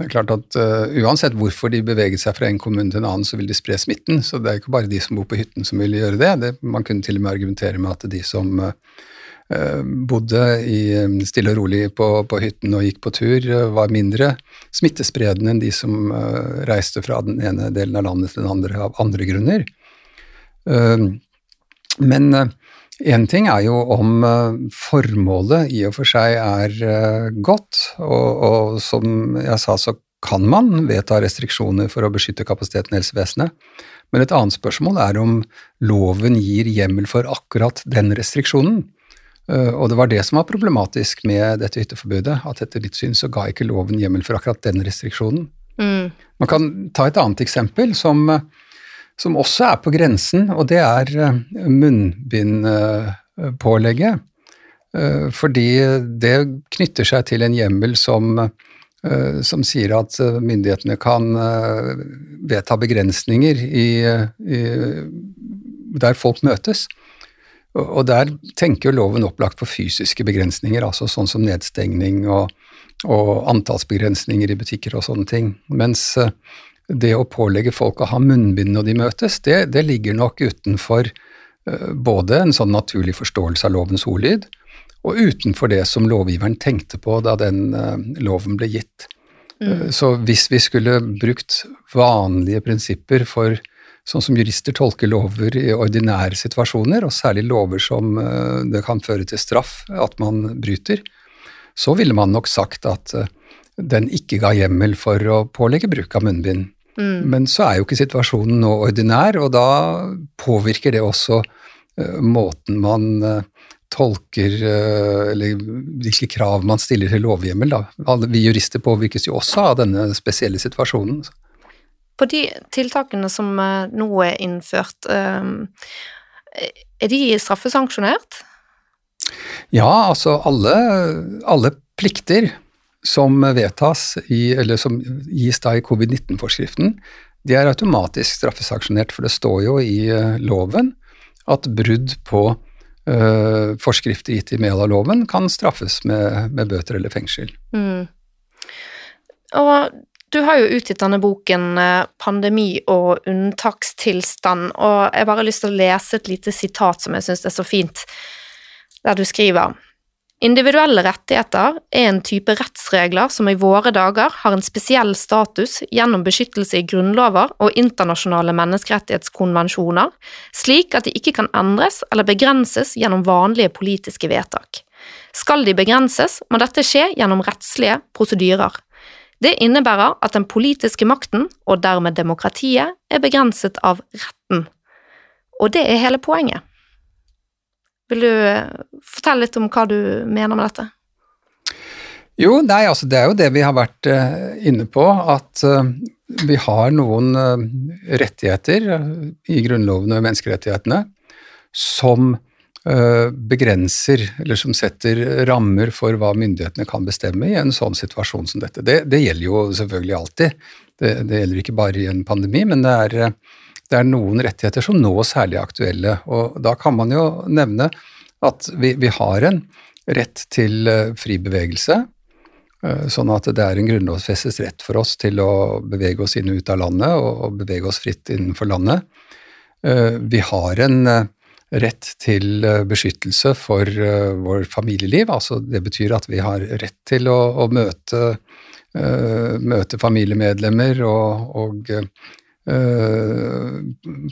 det er klart at øh, Uansett hvorfor de beveget seg fra en kommune til en annen, så vil de spre smitten. Så det er ikke bare de som bor på hytten som vil gjøre det. det man kunne til og med argumentere med at de som Eh, bodde i, eh, stille og rolig på, på, hytten og gikk på tur, eh, var mindre smittespredende enn de som reiste fra den ene delen av landet til den andre av andre grunner. Men én ting er jo om formålet i og for seg er godt, og, og som jeg sa, så kan man vedta restriksjoner for å beskytte kapasiteten i helsevesenet. Men et annet spørsmål er om loven gir hjemmel for akkurat den restriksjonen. Eh, og det var det som var problematisk med dette hytteforbudet, at etter ditt syn så ga ikke loven hjemmel for akkurat den restriksjonen. Mm. Man kan ta et annet eksempel som, som, også er på grensen, og det er eh, munnbindpålegget. Eh, fordi det knytter seg til en hjemmel som, som sier at myndighetene kan vedta begrensninger i, i, der folk møtes. Og der tenker jo loven opplagt på fysiske begrensninger, altså sånn som nedstengning og, og antallsbegrensninger i butikker og sånne ting. Mens eh, det å pålegge folk å ha munnbind når de møtes, det, det ligger nok utenfor uh, både en sånn naturlig forståelse av lovens ordlyd, og utenfor det som lovgiveren tenkte på da den uh, loven ble gitt. Mm. Så hvis vi skulle brukt vanlige prinsipper for sånn som jurister tolker lover i ordinære situasjoner, og særlig lover som eh, det kan føre til straff at man bryter, så ville man nok sagt at eh, den ikke ga hjemmel for å pålegge bruk av munnbind. Mm. Men så er jo ikke situasjonen nå ordinær, og da påvirker det også uh, måten man tolker Eller hvilke krav man stiller til lovhjemmel. Da. Vi jurister påvirkes jo også av denne spesielle situasjonen. På de tiltakene som eh, nå er innført, eh, er de straffesanksjonert? Ja, altså alle, alle plikter som vedtas i, eller som gis da i covid-19-forskriften, de er automatisk straffesanksjonert, for det står jo i eh, loven at brudd på uh, forskrifter gitt i medhold av loven, kan straffes med, med bøter eller fengsel. Mm. Og du har jo utgitt denne boken eh, 'Pandemi og unntakstilstand', og jeg bare har lyst til å lese et lite sitat som jeg syns er så fint, der du skriver Individuelle rettigheter er en type rettsregler som i våre dager har en spesiell status gjennom beskyttelse i grunnlover og internasjonale menneskerettighetskonvensjoner, slik at de ikke kan endres eller begrenses gjennom vanlige politiske vedtak. Skal de begrenses, må dette skje gjennom rettslige prosedyrer. Det innebærer at den politiske makten, og dermed demokratiet, er begrenset av retten. Og det er hele poenget. Vil du eh, fortelle litt om hva du mener med dette? Jo, nei, altså det er jo det vi har vært uh, inne på, at uh, vi har noen rettigheter i Grunnloven og menneskerettighetene som begrenser, eller som setter rammer for hva myndighetene kan bestemme i en sånn situasjon som dette. Det, det gjelder jo selvfølgelig alltid. Det, det, gjelder ikke bare i en pandemi, men det er det er noen rettigheter som nå særlig er aktuelle. Og da kan man jo nevne at vi, vi har en rett til uh, fri bevegelse. Uh, sånn at det er en grunnlovfestet rett for oss til å bevege oss inn og ut av landet og, bevege oss fritt innenfor landet. Vi har en rett til beskyttelse for vår familieliv. altså Det betyr at vi har rett til å, å møte, møte familiemedlemmer og, og uh,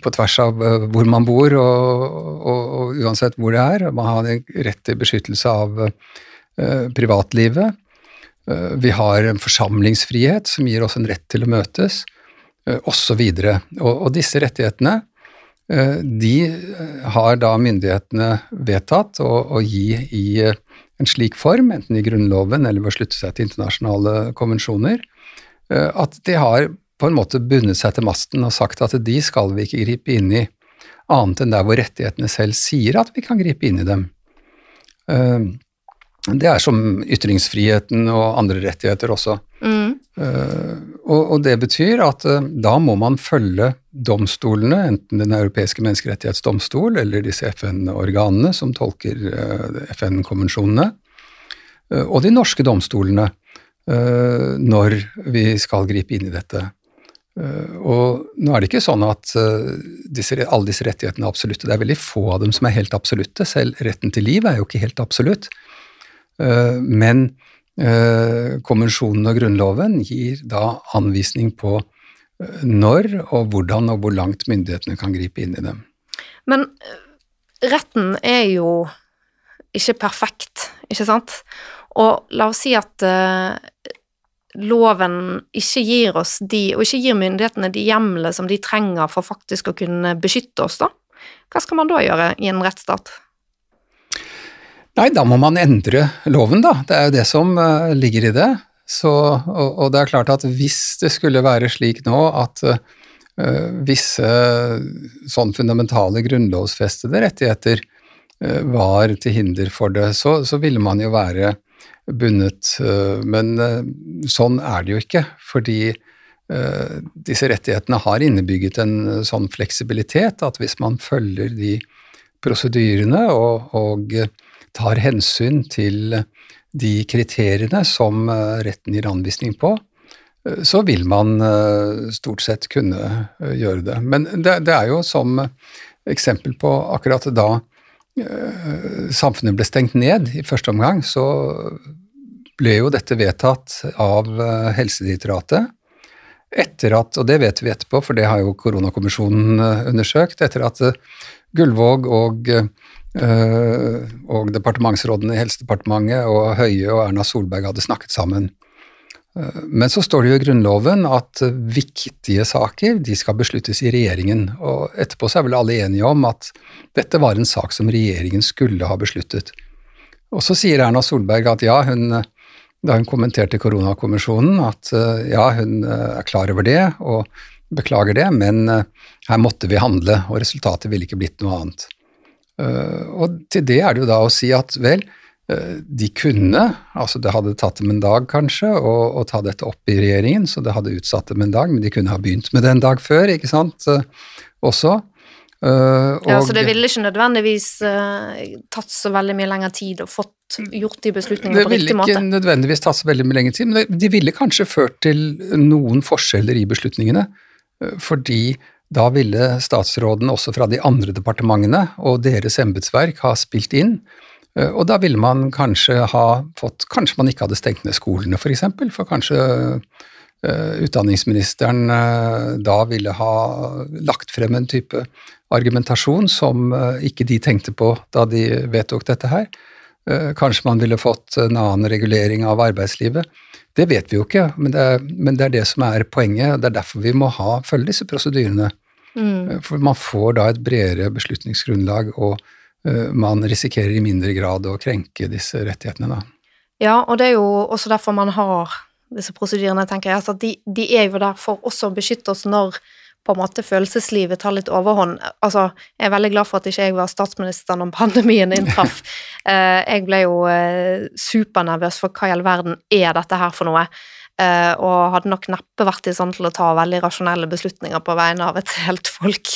på tvers av eh, hvor man bor, og, og, og, uansett hvor det er. Man har rett til beskyttelse av uh, privatlivet. Uh, vi har en forsamlingsfrihet som gir oss en rett til å møtes, uh, osv. Og, og disse rettighetene uh, de har da myndighetene vedtatt å, å gi i en slik form, enten i Grunnloven eller ved å slutte seg til internasjonale konvensjoner, at de har på en måte bundet seg til masten og sagt at de skal vi ikke gripe inn i, annet enn der hvor rettighetene selv sier at vi kan gripe inn i dem. Det er som ytringsfriheten og andre rettigheter også. Mm. Uh, og, det betyr at uh, da må man følge domstolene, enten Den europeiske menneskerettighetsdomstol eller disse FN-organene som tolker FN-konvensjonene, og de norske domstolene når vi skal gripe inn i dette. Og nå er det ikke sånn at disse, alle disse rettighetene er absolutte. Det er veldig få av dem som er helt absolutte. Selv retten til liv er jo ikke helt absolutt. Eh, men konvensjonen og Grunnloven gir da anvisning på når og hvordan og hvor langt myndighetene kan gripe inn i dem. Men retten er jo ikke perfekt, ikke sant? Og la oss si at loven ikke gir oss de, og ikke gir myndighetene de hjemlene som de trenger for faktisk å kunne beskytte oss, da? Hva skal man da gjøre i en rettsstat? Nei, da må man endre loven, da. Det er jo det som uh, ligger i det. Så, og, og, det er klart at hvis det skulle være slik nå at uh, visse sånn fundamentale grunnlovsfestede rettigheter uh, var til hinder for det, så, så ville man jo være bundet. Uh, men eh, sånn er det jo ikke, fordi eh, disse rettighetene har innebygget en sånn fleksibilitet at hvis man følger de prosedyrene og, og tar hensyn til de kriteriene som retten gir anvisning på, så vil man stort sett kunne gjøre det. Men det, det er jo som eksempel på akkurat da samfunnet ble stengt ned i første omgang, så ble jo dette vedtatt av eh, Helsedirektoratet etter at, og det vet vi etterpå, for det har jo koronakommisjonen eh, undersøkt, etter at eh, Gullvåg og, og departementsrådene i Helsedepartementet og Høie og Erna Solberg hadde snakket sammen. Men så står det jo i Grunnloven at viktige saker de skal besluttes i regjeringen, og etterpå så er vel alle enige om at dette var en sak som regjeringen skulle ha besluttet. Og så sier Erna Solberg at ja, hun da hun kommenterte koronakommisjonen at eh, ja, hun eh, er klar over det og beklager det, men eh, her måtte vi handle, og resultatet ville ikke blitt noe annet. Og til det er det jo da å si at vel, de kunne, altså det hadde tatt dem en dag kanskje å, ta dette opp i regjeringen, så det hadde utsatt dem en dag, men de kunne ha begynt med det en dag før, ikke sant, også. Uh, ja, Så det ville ikke nødvendigvis uh, tatt så veldig mye lengre tid og fått gjort de beslutningene på riktig måte? Det ville ikke nødvendigvis tatt så veldig mye lengre tid, men de ville kanskje ført til noen forskjeller i beslutningene. Uh, fordi da ville statsrådene også fra de andre departementene og deres embetsverk ha spilt inn. Og da ville man kanskje ha fått Kanskje man ikke hadde stengt ned skolene, f.eks. For, eksempel, for kanskje utdanningsministeren da ville ha lagt frem en type argumentasjon som eh, ikke de tenkte på da de vedtok dette her. Eh, kanskje man ville fått en annen regulering av arbeidslivet. Det vet vi jo ikke, men det er, men det, er det, som er poenget. Det er derfor vi må ha, følge disse prosedyrene. Mm. Eh, for man får da et bredere beslutningsgrunnlag, og uh, man risikerer i mindre grad å krenke disse rettighetene. Da. Ja, og det er jo også derfor man har disse prosedyrene, tenker jeg. Altså, de, de er jo der for også å beskytte oss når på en måte følelseslivet tar litt overhånd. Altså, jeg er veldig glad for at ikke jeg var statsminister når pandemien inntraff. *laughs* Eh, jeg ble jo eh, supernervøs for hva i all verden er dette her for noe? Uh, og hadde nok neppe vært i stand til å ta veldig rasjonelle beslutninger på vegne av et helt folk.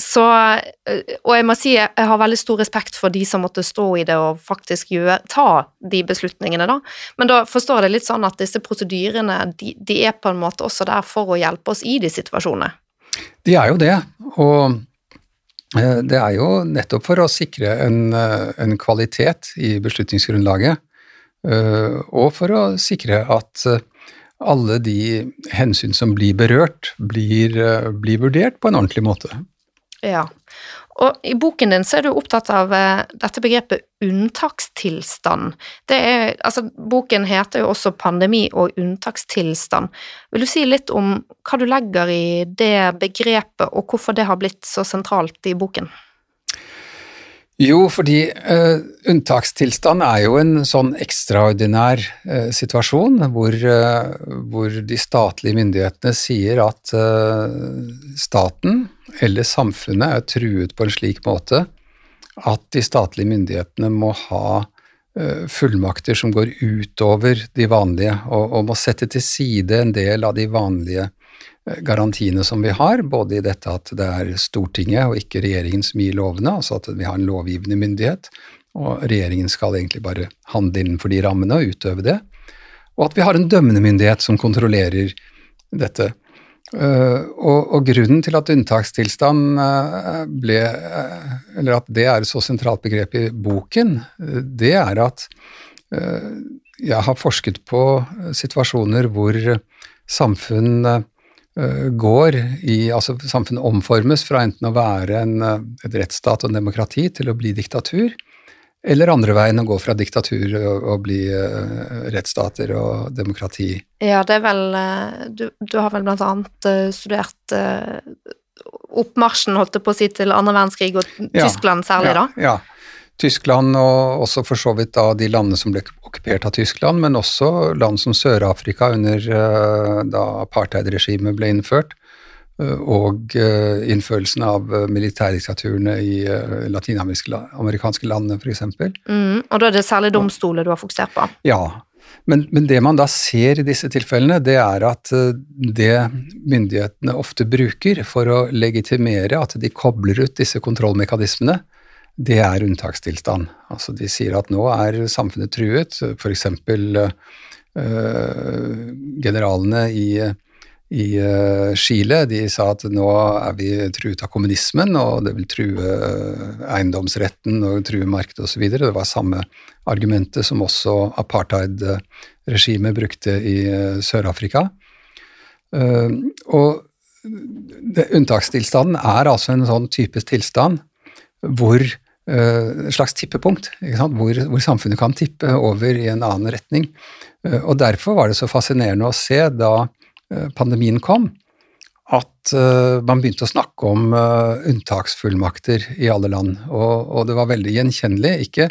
Så uh, Og jeg må si jeg har veldig stor respekt for de som måtte stå i det og faktisk gjøre, ta de beslutningene, da. Men da forstår jeg det litt sånn at disse prosedyrene de, de er på en måte også der for å hjelpe oss i de situasjonene. De er jo det, og uh, det er jo nettopp for å sikre en, en kvalitet i beslutningsgrunnlaget. Eh, og for å sikre at eh, alle de hensyn som blir berørt, blir, eh, blir vurdert på en ordentlig måte. Ja, og i boken din så er du opptatt av dette begrepet unntakstilstand. Det er, altså, boken heter jo også Pandemi og unntakstilstand. Vil du si litt om hva du legger i det begrepet, og hvorfor det har blitt så sentralt i boken? Jo, fordi uh, unntakstilstand er jo en sånn ekstraordinær uh, situasjon hvor, uh, hvor, de statlige myndighetene sier at staten eller samfunnet er truet på en slik måte at de statlige myndighetene må ha fullmakter som går utover de vanlige, og, og må sette til side en del av de vanlige garantiene som vi har, både i dette at det er Stortinget og ikke regjeringen som gir lovene, altså at vi har en lovgivende myndighet, og regjeringen skal egentlig bare handle innenfor de rammene og utøve det, og at vi har en dømmende myndighet som kontrollerer dette. Uh, og, og, grunnen til at unntakstilstand uh, ble uh, Eller at det er et så sentralt begrep i boken, det er at jeg har forsket på situasjoner hvor samfunn Eh, går i Altså samfunnet omformes fra enten å være en, eh, et rettsstat og en demokrati til å bli diktatur, eller andre veien å gå fra diktatur og, og bli uh, rettsstater og demokrati. Ja, det er vel Du, du har vel blant annet studert uh, oppmarsjen, holdt jeg på å si, til andre verdenskrig og ja, Tyskland særlig, ja, da? Ja. Tyskland og også for så vidt da de landene som ble okkupert av Tyskland, men også land som Sør-Afrika under eh, da apartheidregimet ble innført, eh, og eh, innførelsen av militærdiktaturene i latinamerikanske landene, f.eks. Mm, og da er det særlig domstoler du har fokusert på? Ja. Men, men, det man da ser i disse tilfellene, det er at det myndighetene ofte bruker for å legitimere at de kobler ut disse kontrollmekanismene, det er unntakstilstand. Altså de sier at nå er samfunnet truet, f.eks. Uh, generalene i, i uh, Chile de sa at nå er vi truet av kommunismen, og det vil true eiendomsretten og true markedet osv. Det var samme argumentet som også apartheid-regimet brukte i uh, Sør-Afrika. og det, unntakstilstanden er altså en sånn type tilstand hvor Eh, et slags tippepunkt, hvor, hvor, samfunnet kan tippe over i en annen retning. Eh, og Derfor var det så fascinerende å se da eh, pandemien kom, at man begynte å snakke om unntaksfullmakter i alle land. Og, og det var veldig gjenkjennelig. Ikke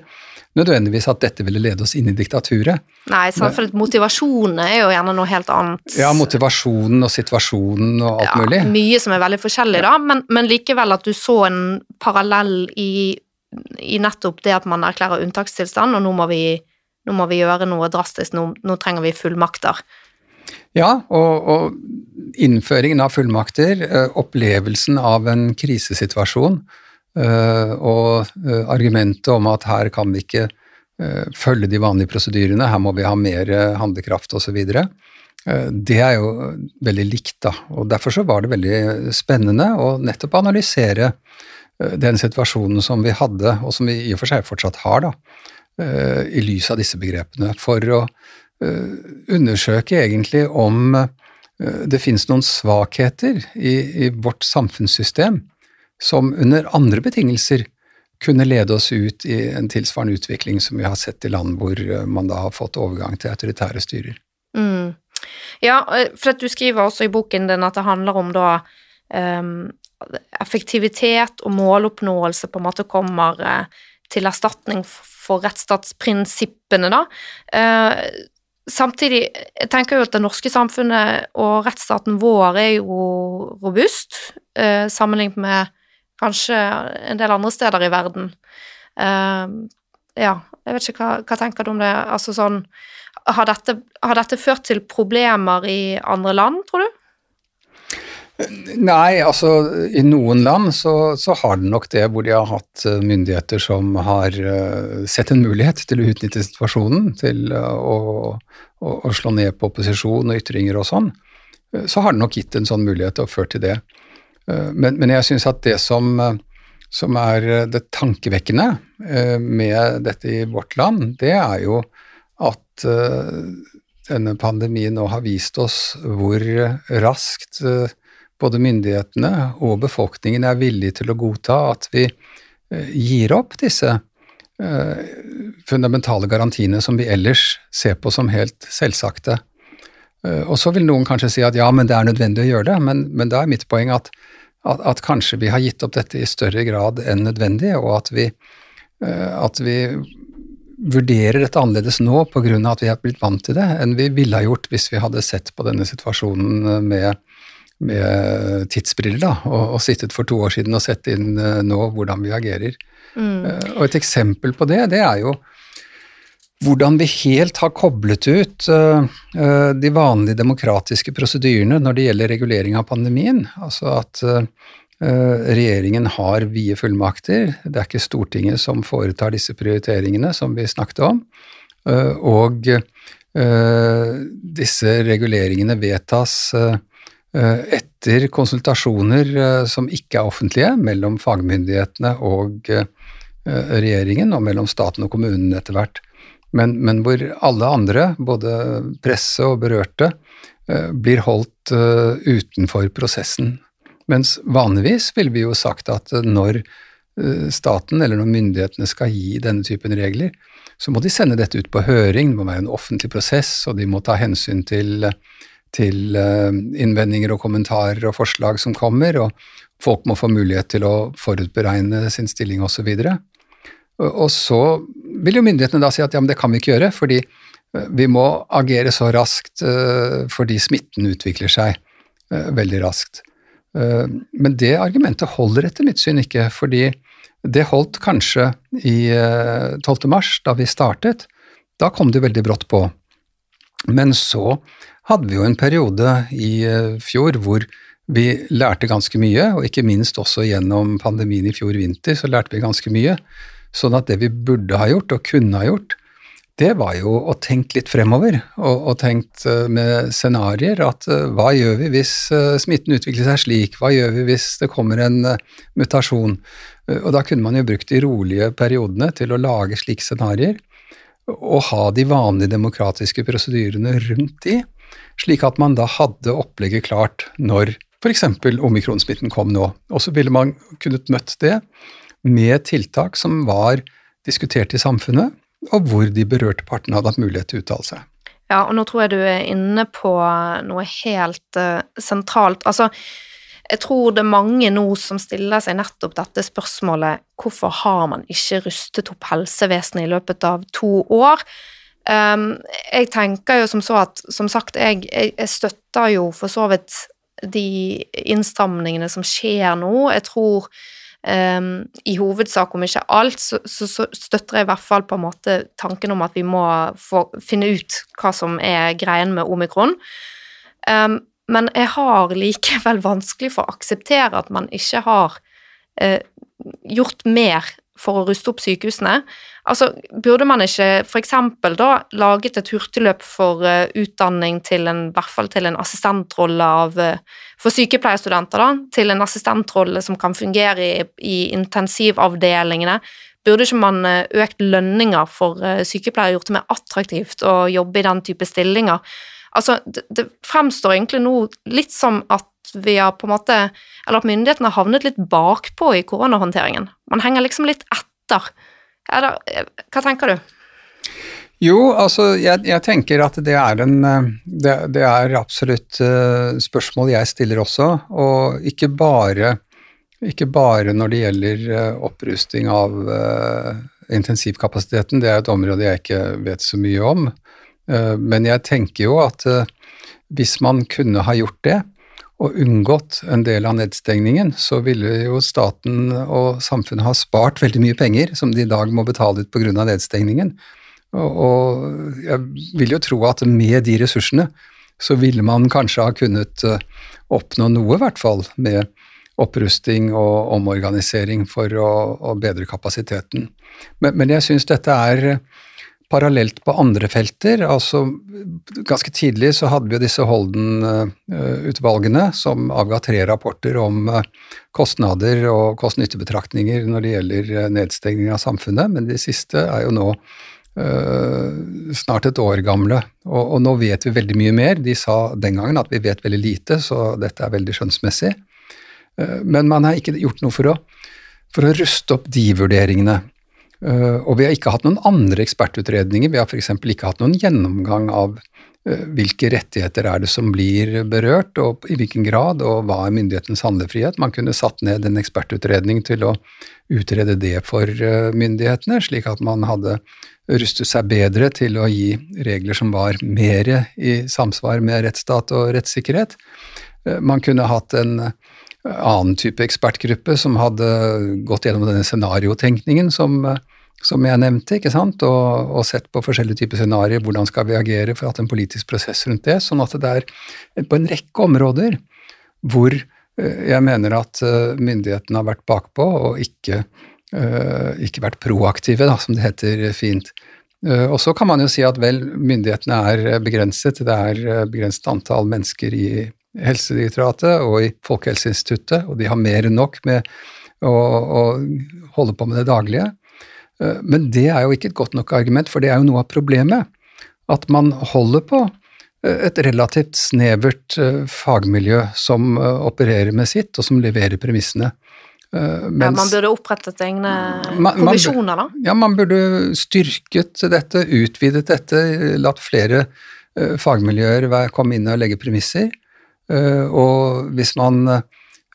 nødvendigvis at dette ville lede oss inn i diktaturet. Nei, for motivasjonen er jo gjerne noe helt annet. Ja, motivasjonen og situasjonen og alt ja, mulig. Mye som er veldig forskjellig, da, men, men likevel at du så en parallell i i nettopp det at man erklærer unntakstilstand, og nå må vi, nå må vi gjøre noe drastisk, nå, nå trenger vi fullmakter. Ja, og, og innføringen av fullmakter, opplevelsen av en krisesituasjon og argumentet om at her kan vi ikke følge de vanlige prosedyrene, her må vi ha mer handlekraft osv. Det er jo veldig likt, da. Og derfor så var det veldig spennende å nettopp analysere den situasjonen som vi hadde, og som vi i og for seg fortsatt har, da, i lys av disse begrepene. For å Eh, undersøke egentlig om eh, det finnes noen svakheter i, i, vårt samfunnssystem som under andre betingelser kunne lede oss ut i en tilsvarende utvikling som vi har sett i land hvor eh, man da har fått overgang til autoritære styrer. Mm. Ja, for at du skriver også i boken din at det handler om da um, effektivitet og måloppnåelse på en måte kommer uh, til erstatning for rettsstatsprinsippene, da. Uh, Samtidig jeg tenker jeg at det norske samfunnet og rettsstaten vår er jo robust, eh, sammenlignet med kanskje en del andre steder i verden. Eh, ja, jeg vet ikke hva, hva tenker du om det? Altså sånn har dette, har dette ført til problemer i andre land, tror du? *laughs* Nei, altså i noen land så, så, har den nok det, hvor de har hatt eh, myndigheter som har uh, sett en mulighet til å utnytte situasjonen, til uh, å, å, slå ned på opposisjon og ytringer og sånn. Uh, så har den nok gitt en sånn mulighet og ført til det. Men, men, jeg syns at det som, som, er det tankevekkende med dette i vårt land, det er jo at denne pandemien nå har vist oss hvor raskt både myndighetene og befolkningen er villige til å godta at vi eh, gir opp disse eh, fundamentale garantiene som vi ellers ser på som helt selvsagte. Eh, og så vil noen kanskje si at ja, men det er nødvendig å gjøre det, men, men da er mitt poeng at, at, at, kanskje vi har gitt opp dette i større grad enn nødvendig, og at vi, at vi vurderer dette annerledes nå pga. at vi har blitt vant til det, enn vi ville ha gjort hvis vi hadde sett på denne situasjonen med med tidsbriller da, og, og, sittet for to år siden og sett inn uh, nå hvordan vi agerer. Mm. Uh, og et eksempel på det, det er jo hvordan vi helt har koblet ut uh, de vanlige demokratiske prosedyrene når det gjelder regulering av pandemien. Altså at regjeringen har vide fullmakter, det er ikke Stortinget som foretar disse prioriteringene som vi snakket om. og disse reguleringene vedtas etter konsultasjoner eh, som ikke er offentlige, mellom fagmyndighetene og eh, regjeringen, og mellom staten og kommunen etter hvert, men, men, hvor alle andre, både presse og berørte, blir holdt utenfor prosessen. Mens vanligvis ville vi jo sagt at når staten eller når myndighetene skal gi denne typen regler, så må de sende dette ut på høring, det må være en offentlig prosess, og de må ta hensyn til til eh, innvendinger og kommentarer og forslag som kommer, og folk må få mulighet til å forutberegne sin stilling osv. Og, og så vil jo myndighetene da si at ja, men det kan vi ikke gjøre, fordi eh, vi må agere så raskt eh, fordi smitten utvikler seg veldig raskt. Men det argumentet holder etter mitt syn ikke, fordi det holdt kanskje i 12. mars, da vi startet. Da kom det veldig brått på. Men så hadde vi jo en periode i eh, fjor hvor vi lærte ganske mye, og ikke minst også gjennom pandemien i fjor vinter så lærte vi ganske mye. Sånn at det vi burde ha gjort, og kunne ha gjort, det var jo å tenke litt fremover, og, og tenkt eh, med scenarioer at eh, hva gjør vi hvis smitten utvikler seg slik, hva gjør vi hvis det kommer en mutasjon? Og da kunne man jo brukt de rolige periodene til å lage slike scenarioer, og ha de vanlige demokratiske prosedyrene rundt de, slik at man da hadde opplegget klart når f.eks. omikronsmitten kom nå. Og så ville man kunnet møtt det med tiltak som var diskutert i samfunnet, og hvor de berørte partene hadde hatt mulighet til å uttale seg. Ja, og nå tror jeg du er inne på noe helt uh, sentralt. Altså, jeg tror det er mange nå som stiller seg nettopp dette spørsmålet hvorfor har man ikke rustet opp helsevesenet i løpet av to år? Um, jeg tenker jo som så at Som sagt, jeg, jeg, støtter jo for så vidt de innstramningene som skjer nå. Jeg tror um, i hovedsak, om ikke alt, så, så, så, støtter jeg i hvert fall på en måte tanken om at vi må få finne ut hva som er greien med omikron. Um, men jeg har likevel vanskelig for å akseptere at man ikke har uh, gjort mer for å ruste opp sykehusene. Altså, burde man ikke f.eks. da laget et hurtigløp for uh, utdanning til en, i hvert fall til en assistentrolle av uh, For sykepleierstudenter, da, til en assistentrolle som kan fungere i, i intensivavdelingene. Burde ikke man uh, økt lønninger for sykepleiere, gjort det mer attraktivt å jobbe i den type stillinger? Altså, det, det fremstår egentlig nå litt som at vi har på en måte Eller at myndighetene har havnet litt bakpå i koronahåndteringen. Man henger liksom litt etter. Eller, hva tenker du? Jo, altså jeg, jeg, tenker at det er en Det, det er absolutt uh, spørsmål jeg stiller også, og ikke bare, ikke bare når det gjelder uh, opprusting av uh, intensivkapasiteten, det er et område jeg ikke vet så mye om. men jeg tenker jo at hvis man kunne ha gjort det, og unngått en del av nedstengningen, så ville jo staten og samfunnet ha spart veldig mye penger som de i dag må betale ut pga. nedstengningen. Og, jeg vil jo tro at med de ressursene så ville man kanskje ha kunnet eh, oppnå noe, i hvert fall, med opprusting og omorganisering for å, å bedre kapasiteten. Men, men jeg syns dette er parallelt på andre felter. altså Ganske tidlig så hadde vi jo disse Holden-utvalgene som avga tre rapporter om eh, kostnader og kost-nytte-betraktninger når det gjelder eh, nedstengning av samfunnet, men de siste er jo nå uh, snart et år gamle, og, og, nå vet vi veldig mye mer. De sa den gangen at vi vet veldig lite, så dette er veldig skjønnsmessig. Men man har ikke gjort noe for å, for å ruste opp de vurderingene. Eh, og vi har ikke hatt noen andre ekspertutredninger. Vi har f.eks. ikke hatt noen gjennomgang av eh, hvilke rettigheter er det som blir berørt, og i hvilken grad, og hva er myndighetens handlefrihet. Man kunne satt ned en ekspertutredning til å utrede det for eh, myndighetene, slik at man hadde rustet seg bedre til å gi regler som var mer i samsvar med rettsstat og rettssikkerhet. Man kunne hatt en annen type ekspertgruppe som hadde gått gjennom denne scenariotenkningen som som jeg nevnte, ikke sant, og, og sett på forskjellige typer scenarioer, hvordan skal vi agere for ha en politisk prosess rundt det. Sånn at det er på en rekke områder hvor eh, jeg mener at eh, myndighetene har vært bakpå og ikke, eh, ikke vært proaktive, da, som det heter fint. Og så kan man jo si at vel, myndighetene er begrenset. Det er begrenset antall mennesker i Helsedirektoratet og i Folkehelseinstituttet, og de har mer enn nok med å, å holde på med det daglige. Eh, men det er jo ikke et godt nok argument, for det er jo noe av problemet. At man holder på eh, et relativt snevert eh, fagmiljø som opererer med sitt, og som leverer premissene. Mens, ja, Man burde opprettet egne kommisjoner, da? Ja, man burde styrket dette, utvidet dette, latt flere fagmiljøer komme inn og legge premisser. Og hvis man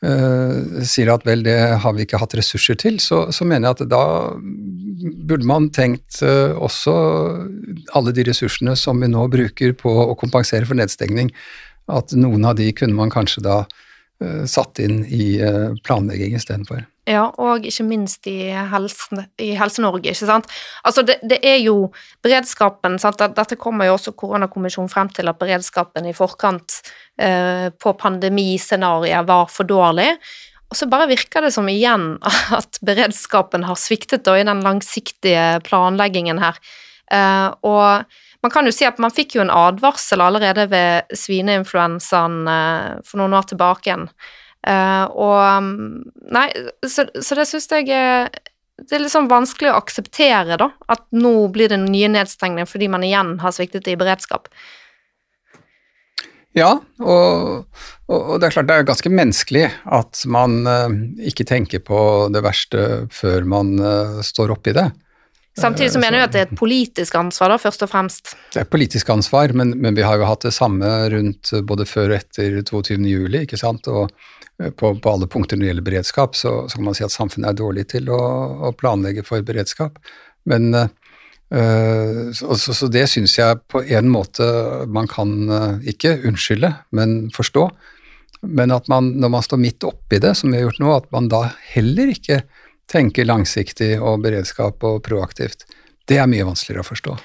uh, sier at vel, det har vi ikke hatt ressurser til, så, så mener jeg at da burde man tenkt uh, også alle de ressursene som vi nå bruker på å kompensere for nedstengning, at noen av de kunne man kanskje da uh, satt inn i planlegging istedenfor. Ja, og ikke minst i Helse-Norge, helse ikke sant. Altså, det, det, er jo beredskapen sant? Dette kommer jo også koronakommisjonen frem til, at beredskapen i forkant eh, på pandemiscenarioet var for dårlig. Og så bare virker det som igjen *laughs* at beredskapen har sviktet da, i den langsiktige planleggingen her. Eh, og man kan jo si at man fikk jo en advarsel allerede ved svineinfluensaen eh, for noen år tilbake igjen. Uh, og Nei, så, så det syns jeg er det er litt sånn vanskelig å akseptere, da, at nå blir det nye nedstengninger fordi man igjen har sviktet i beredskap. Ja, og, og, det er klart det er ganske menneskelig at man uh, ikke tenker på det verste før man uh, står oppi det. Samtidig så mener du at det er et politisk ansvar, da, først og fremst? Det er et politisk ansvar, men, men vi har jo hatt det samme rundt både før og etter 22. juli, ikke sant. Og på, på, alle punkter når det gjelder beredskap, så, så, kan man si at samfunnet er dårlig til å, å planlegge for beredskap. Men øh, så, så, det syns jeg på en måte man kan øh, ikke unnskylde, men forstå. Men at man, når man står midt oppi det, som vi har gjort nå, at man da heller ikke tenker langsiktig og beredskap og proaktivt, det er mye vanskeligere å forstå.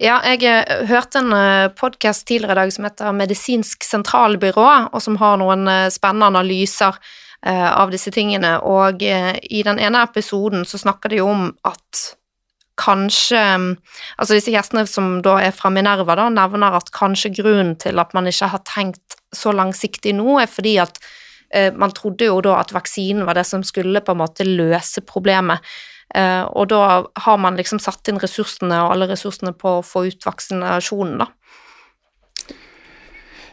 Ja, jeg eh, hørte en eh, podkast tidligere i dag som heter Medisinsk sentralbyrå, og som har noen eh, spennende analyser av disse tingene. Og i den ene episoden så snakker de om at kanskje Altså disse gjestene som da er fra Minerva, da, nevner at kanskje grunnen til at man ikke har tenkt så langsiktig nå, er fordi at man trodde jo da at vaksinen var det som skulle på en måte løse problemet. Eh, og da har man liksom satt inn ressursene og alle ressursene på å få ut vaksinasjonen, da.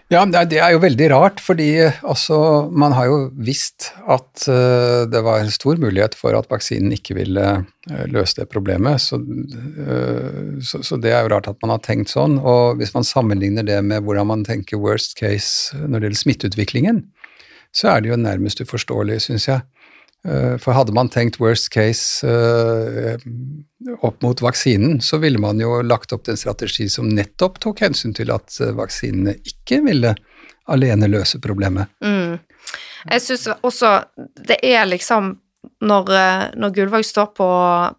Ja, det er jo veldig rart, fordi altså, man har jo visst at uh, det var en stor mulighet for at vaksinen ikke ville uh, løse det problemet. Så, uh, så, så, det er jo rart at man har tenkt sånn. Og hvis man sammenligner det med hvordan man tenker worst case når det gjelder smitteutviklingen, så er det jo nærmest uforståelig, syns jeg. Eh, for hadde man tenkt worst case uh, opp mot vaksinen, så ville man jo lagt opp til en strategi som nettopp tok hensyn til at uh, vaksinene ikke ville alene løse problemet. Mm. Jeg syns også det er liksom når, når Gullvåg står på,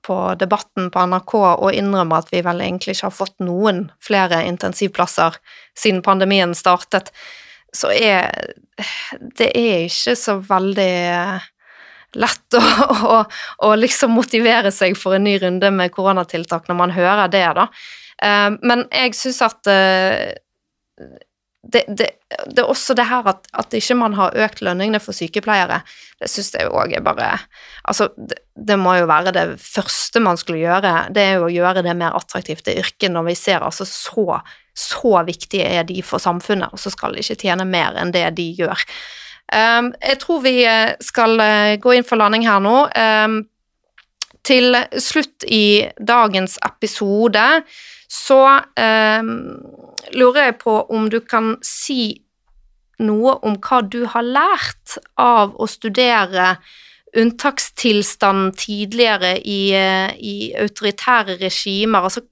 på, Debatten på NRK og innrømmer at vi vel egentlig ikke har fått noen flere intensivplasser siden pandemien startet, så er det er ikke så veldig lett å, å, å, liksom motivere seg for en ny runde med koronatiltak når man hører det, da. Eh, men jeg syns at eh, det, det, det, er også det her at, at ikke man har økt lønningene for sykepleiere. Det syns jeg òg er bare Altså, det, det, må jo være det første man skulle gjøre. Det er jo å gjøre det mer attraktivt, det yrket, når vi ser altså så, så viktige er de for samfunnet, og så skal de ikke tjene mer enn det de gjør. Um, jeg tror vi eh, skal uh, gå inn for landing her nå. Um, til slutt i dagens episode så um, lurer jeg på om du kan si noe om hva du har lært av å studere unntakstilstand tidligere i, eh, i, autoritære regimer. Altså,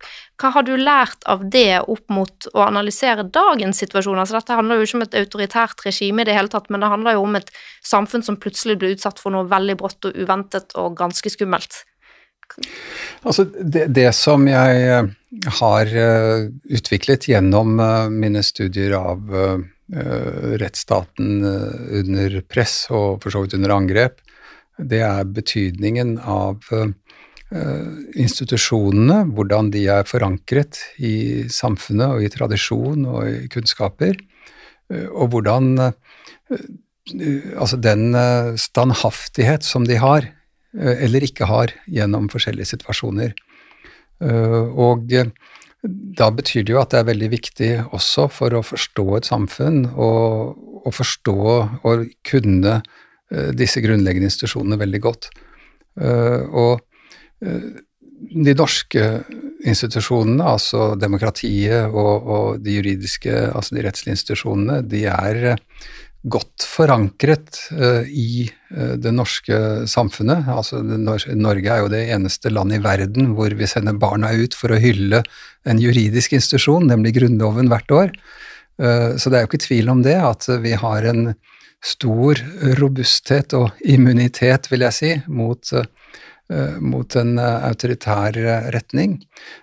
hva har du lært av det opp mot å analysere dagens situasjon? Altså, dette handler jo ikke om et autoritært regime i det hele tatt, men det handler jo om et samfunn som plutselig ble utsatt for noe veldig brått og uventet og ganske skummelt. Altså, det, det som jeg eh, har eh, utviklet gjennom mine studier av rettsstaten under press og for så vidt under angrep, det er betydningen av eh, institusjonene, hvordan de er forankret i samfunnet og i tradisjon og i kunnskaper, eh, og hvordan eh, Altså den standhaftighet som de har, eller ikke har, gjennom forskjellige situasjoner. Og da betyr det jo at det er veldig viktig også for å forstå et samfunn, og og forstå og kunne disse grunnleggende institusjonene veldig godt. Eh, og eh, de norske institusjonene, altså demokratiet og, og, de juridiske, altså de rettslige institusjonene, de er godt forankret i det norske samfunnet. Altså, Norge er jo det eneste landet i verden hvor vi sender barna ut for å hylle en juridisk institusjon, nemlig Grunnloven, hvert år. Så det er jo ikke tvil om det, at vi har en stor robusthet og immunitet, vil jeg si, mot, uh, mot en uh, autoritær uh, retning.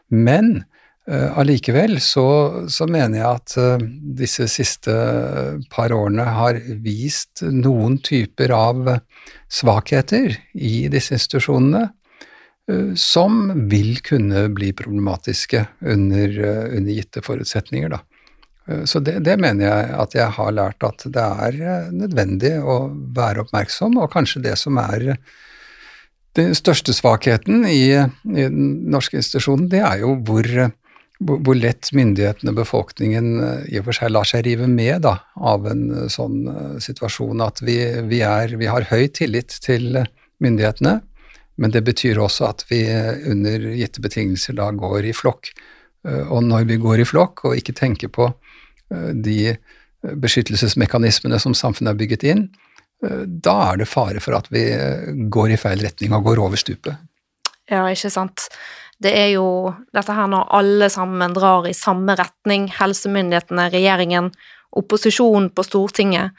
Men allikevel så, så, mener jeg at disse siste par årene har vist noen typer av svakheter i disse institusjonene som vil kunne bli problematiske under, under gitte forutsetninger. Da. Eh, så det, det, mener jeg at jeg har lært at det er eh, nødvendig å være oppmerksom, og kanskje det som er den største svakheten i, i den norske institusjonen, det er jo hvor, hvor, lett myndighetene, og befolkningen, eh, i og for seg lar seg rive med da, av en sånn situasjon. At vi, vi, er, vi har høy tillit til myndighetene, men det betyr også at vi under gitte betingelser da går i flokk. Og når vi går i flokk og ikke tenker på Eh, de beskyttelsesmekanismene som samfunnet har bygget inn, eh, da er det fare for at vi eh, går i feil retning og går over stupet. Ja, ikke sant. Det er jo dette her når alle sammen drar i samme retning, helsemyndighetene, regjeringen, opposisjonen på Stortinget,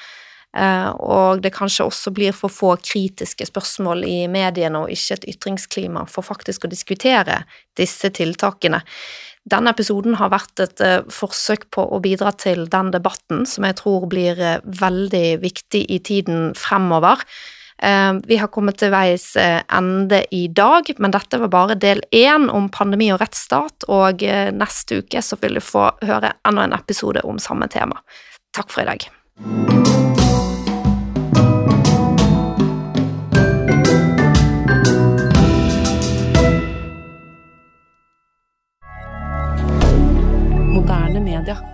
og det kanskje også blir for få kritiske spørsmål i mediene og ikke et ytringsklima for faktisk å diskutere disse tiltakene Denne episoden har vært et uh, forsøk på å bidra til den debatten som jeg tror blir uh, veldig viktig i tiden fremover. Uh, vi har kommet til veis ende i dag, men dette var bare del én om pandemi og rettsstat, og neste uke så vil du få høre enda en episode om samme tema. Takk for i dag. milliardaire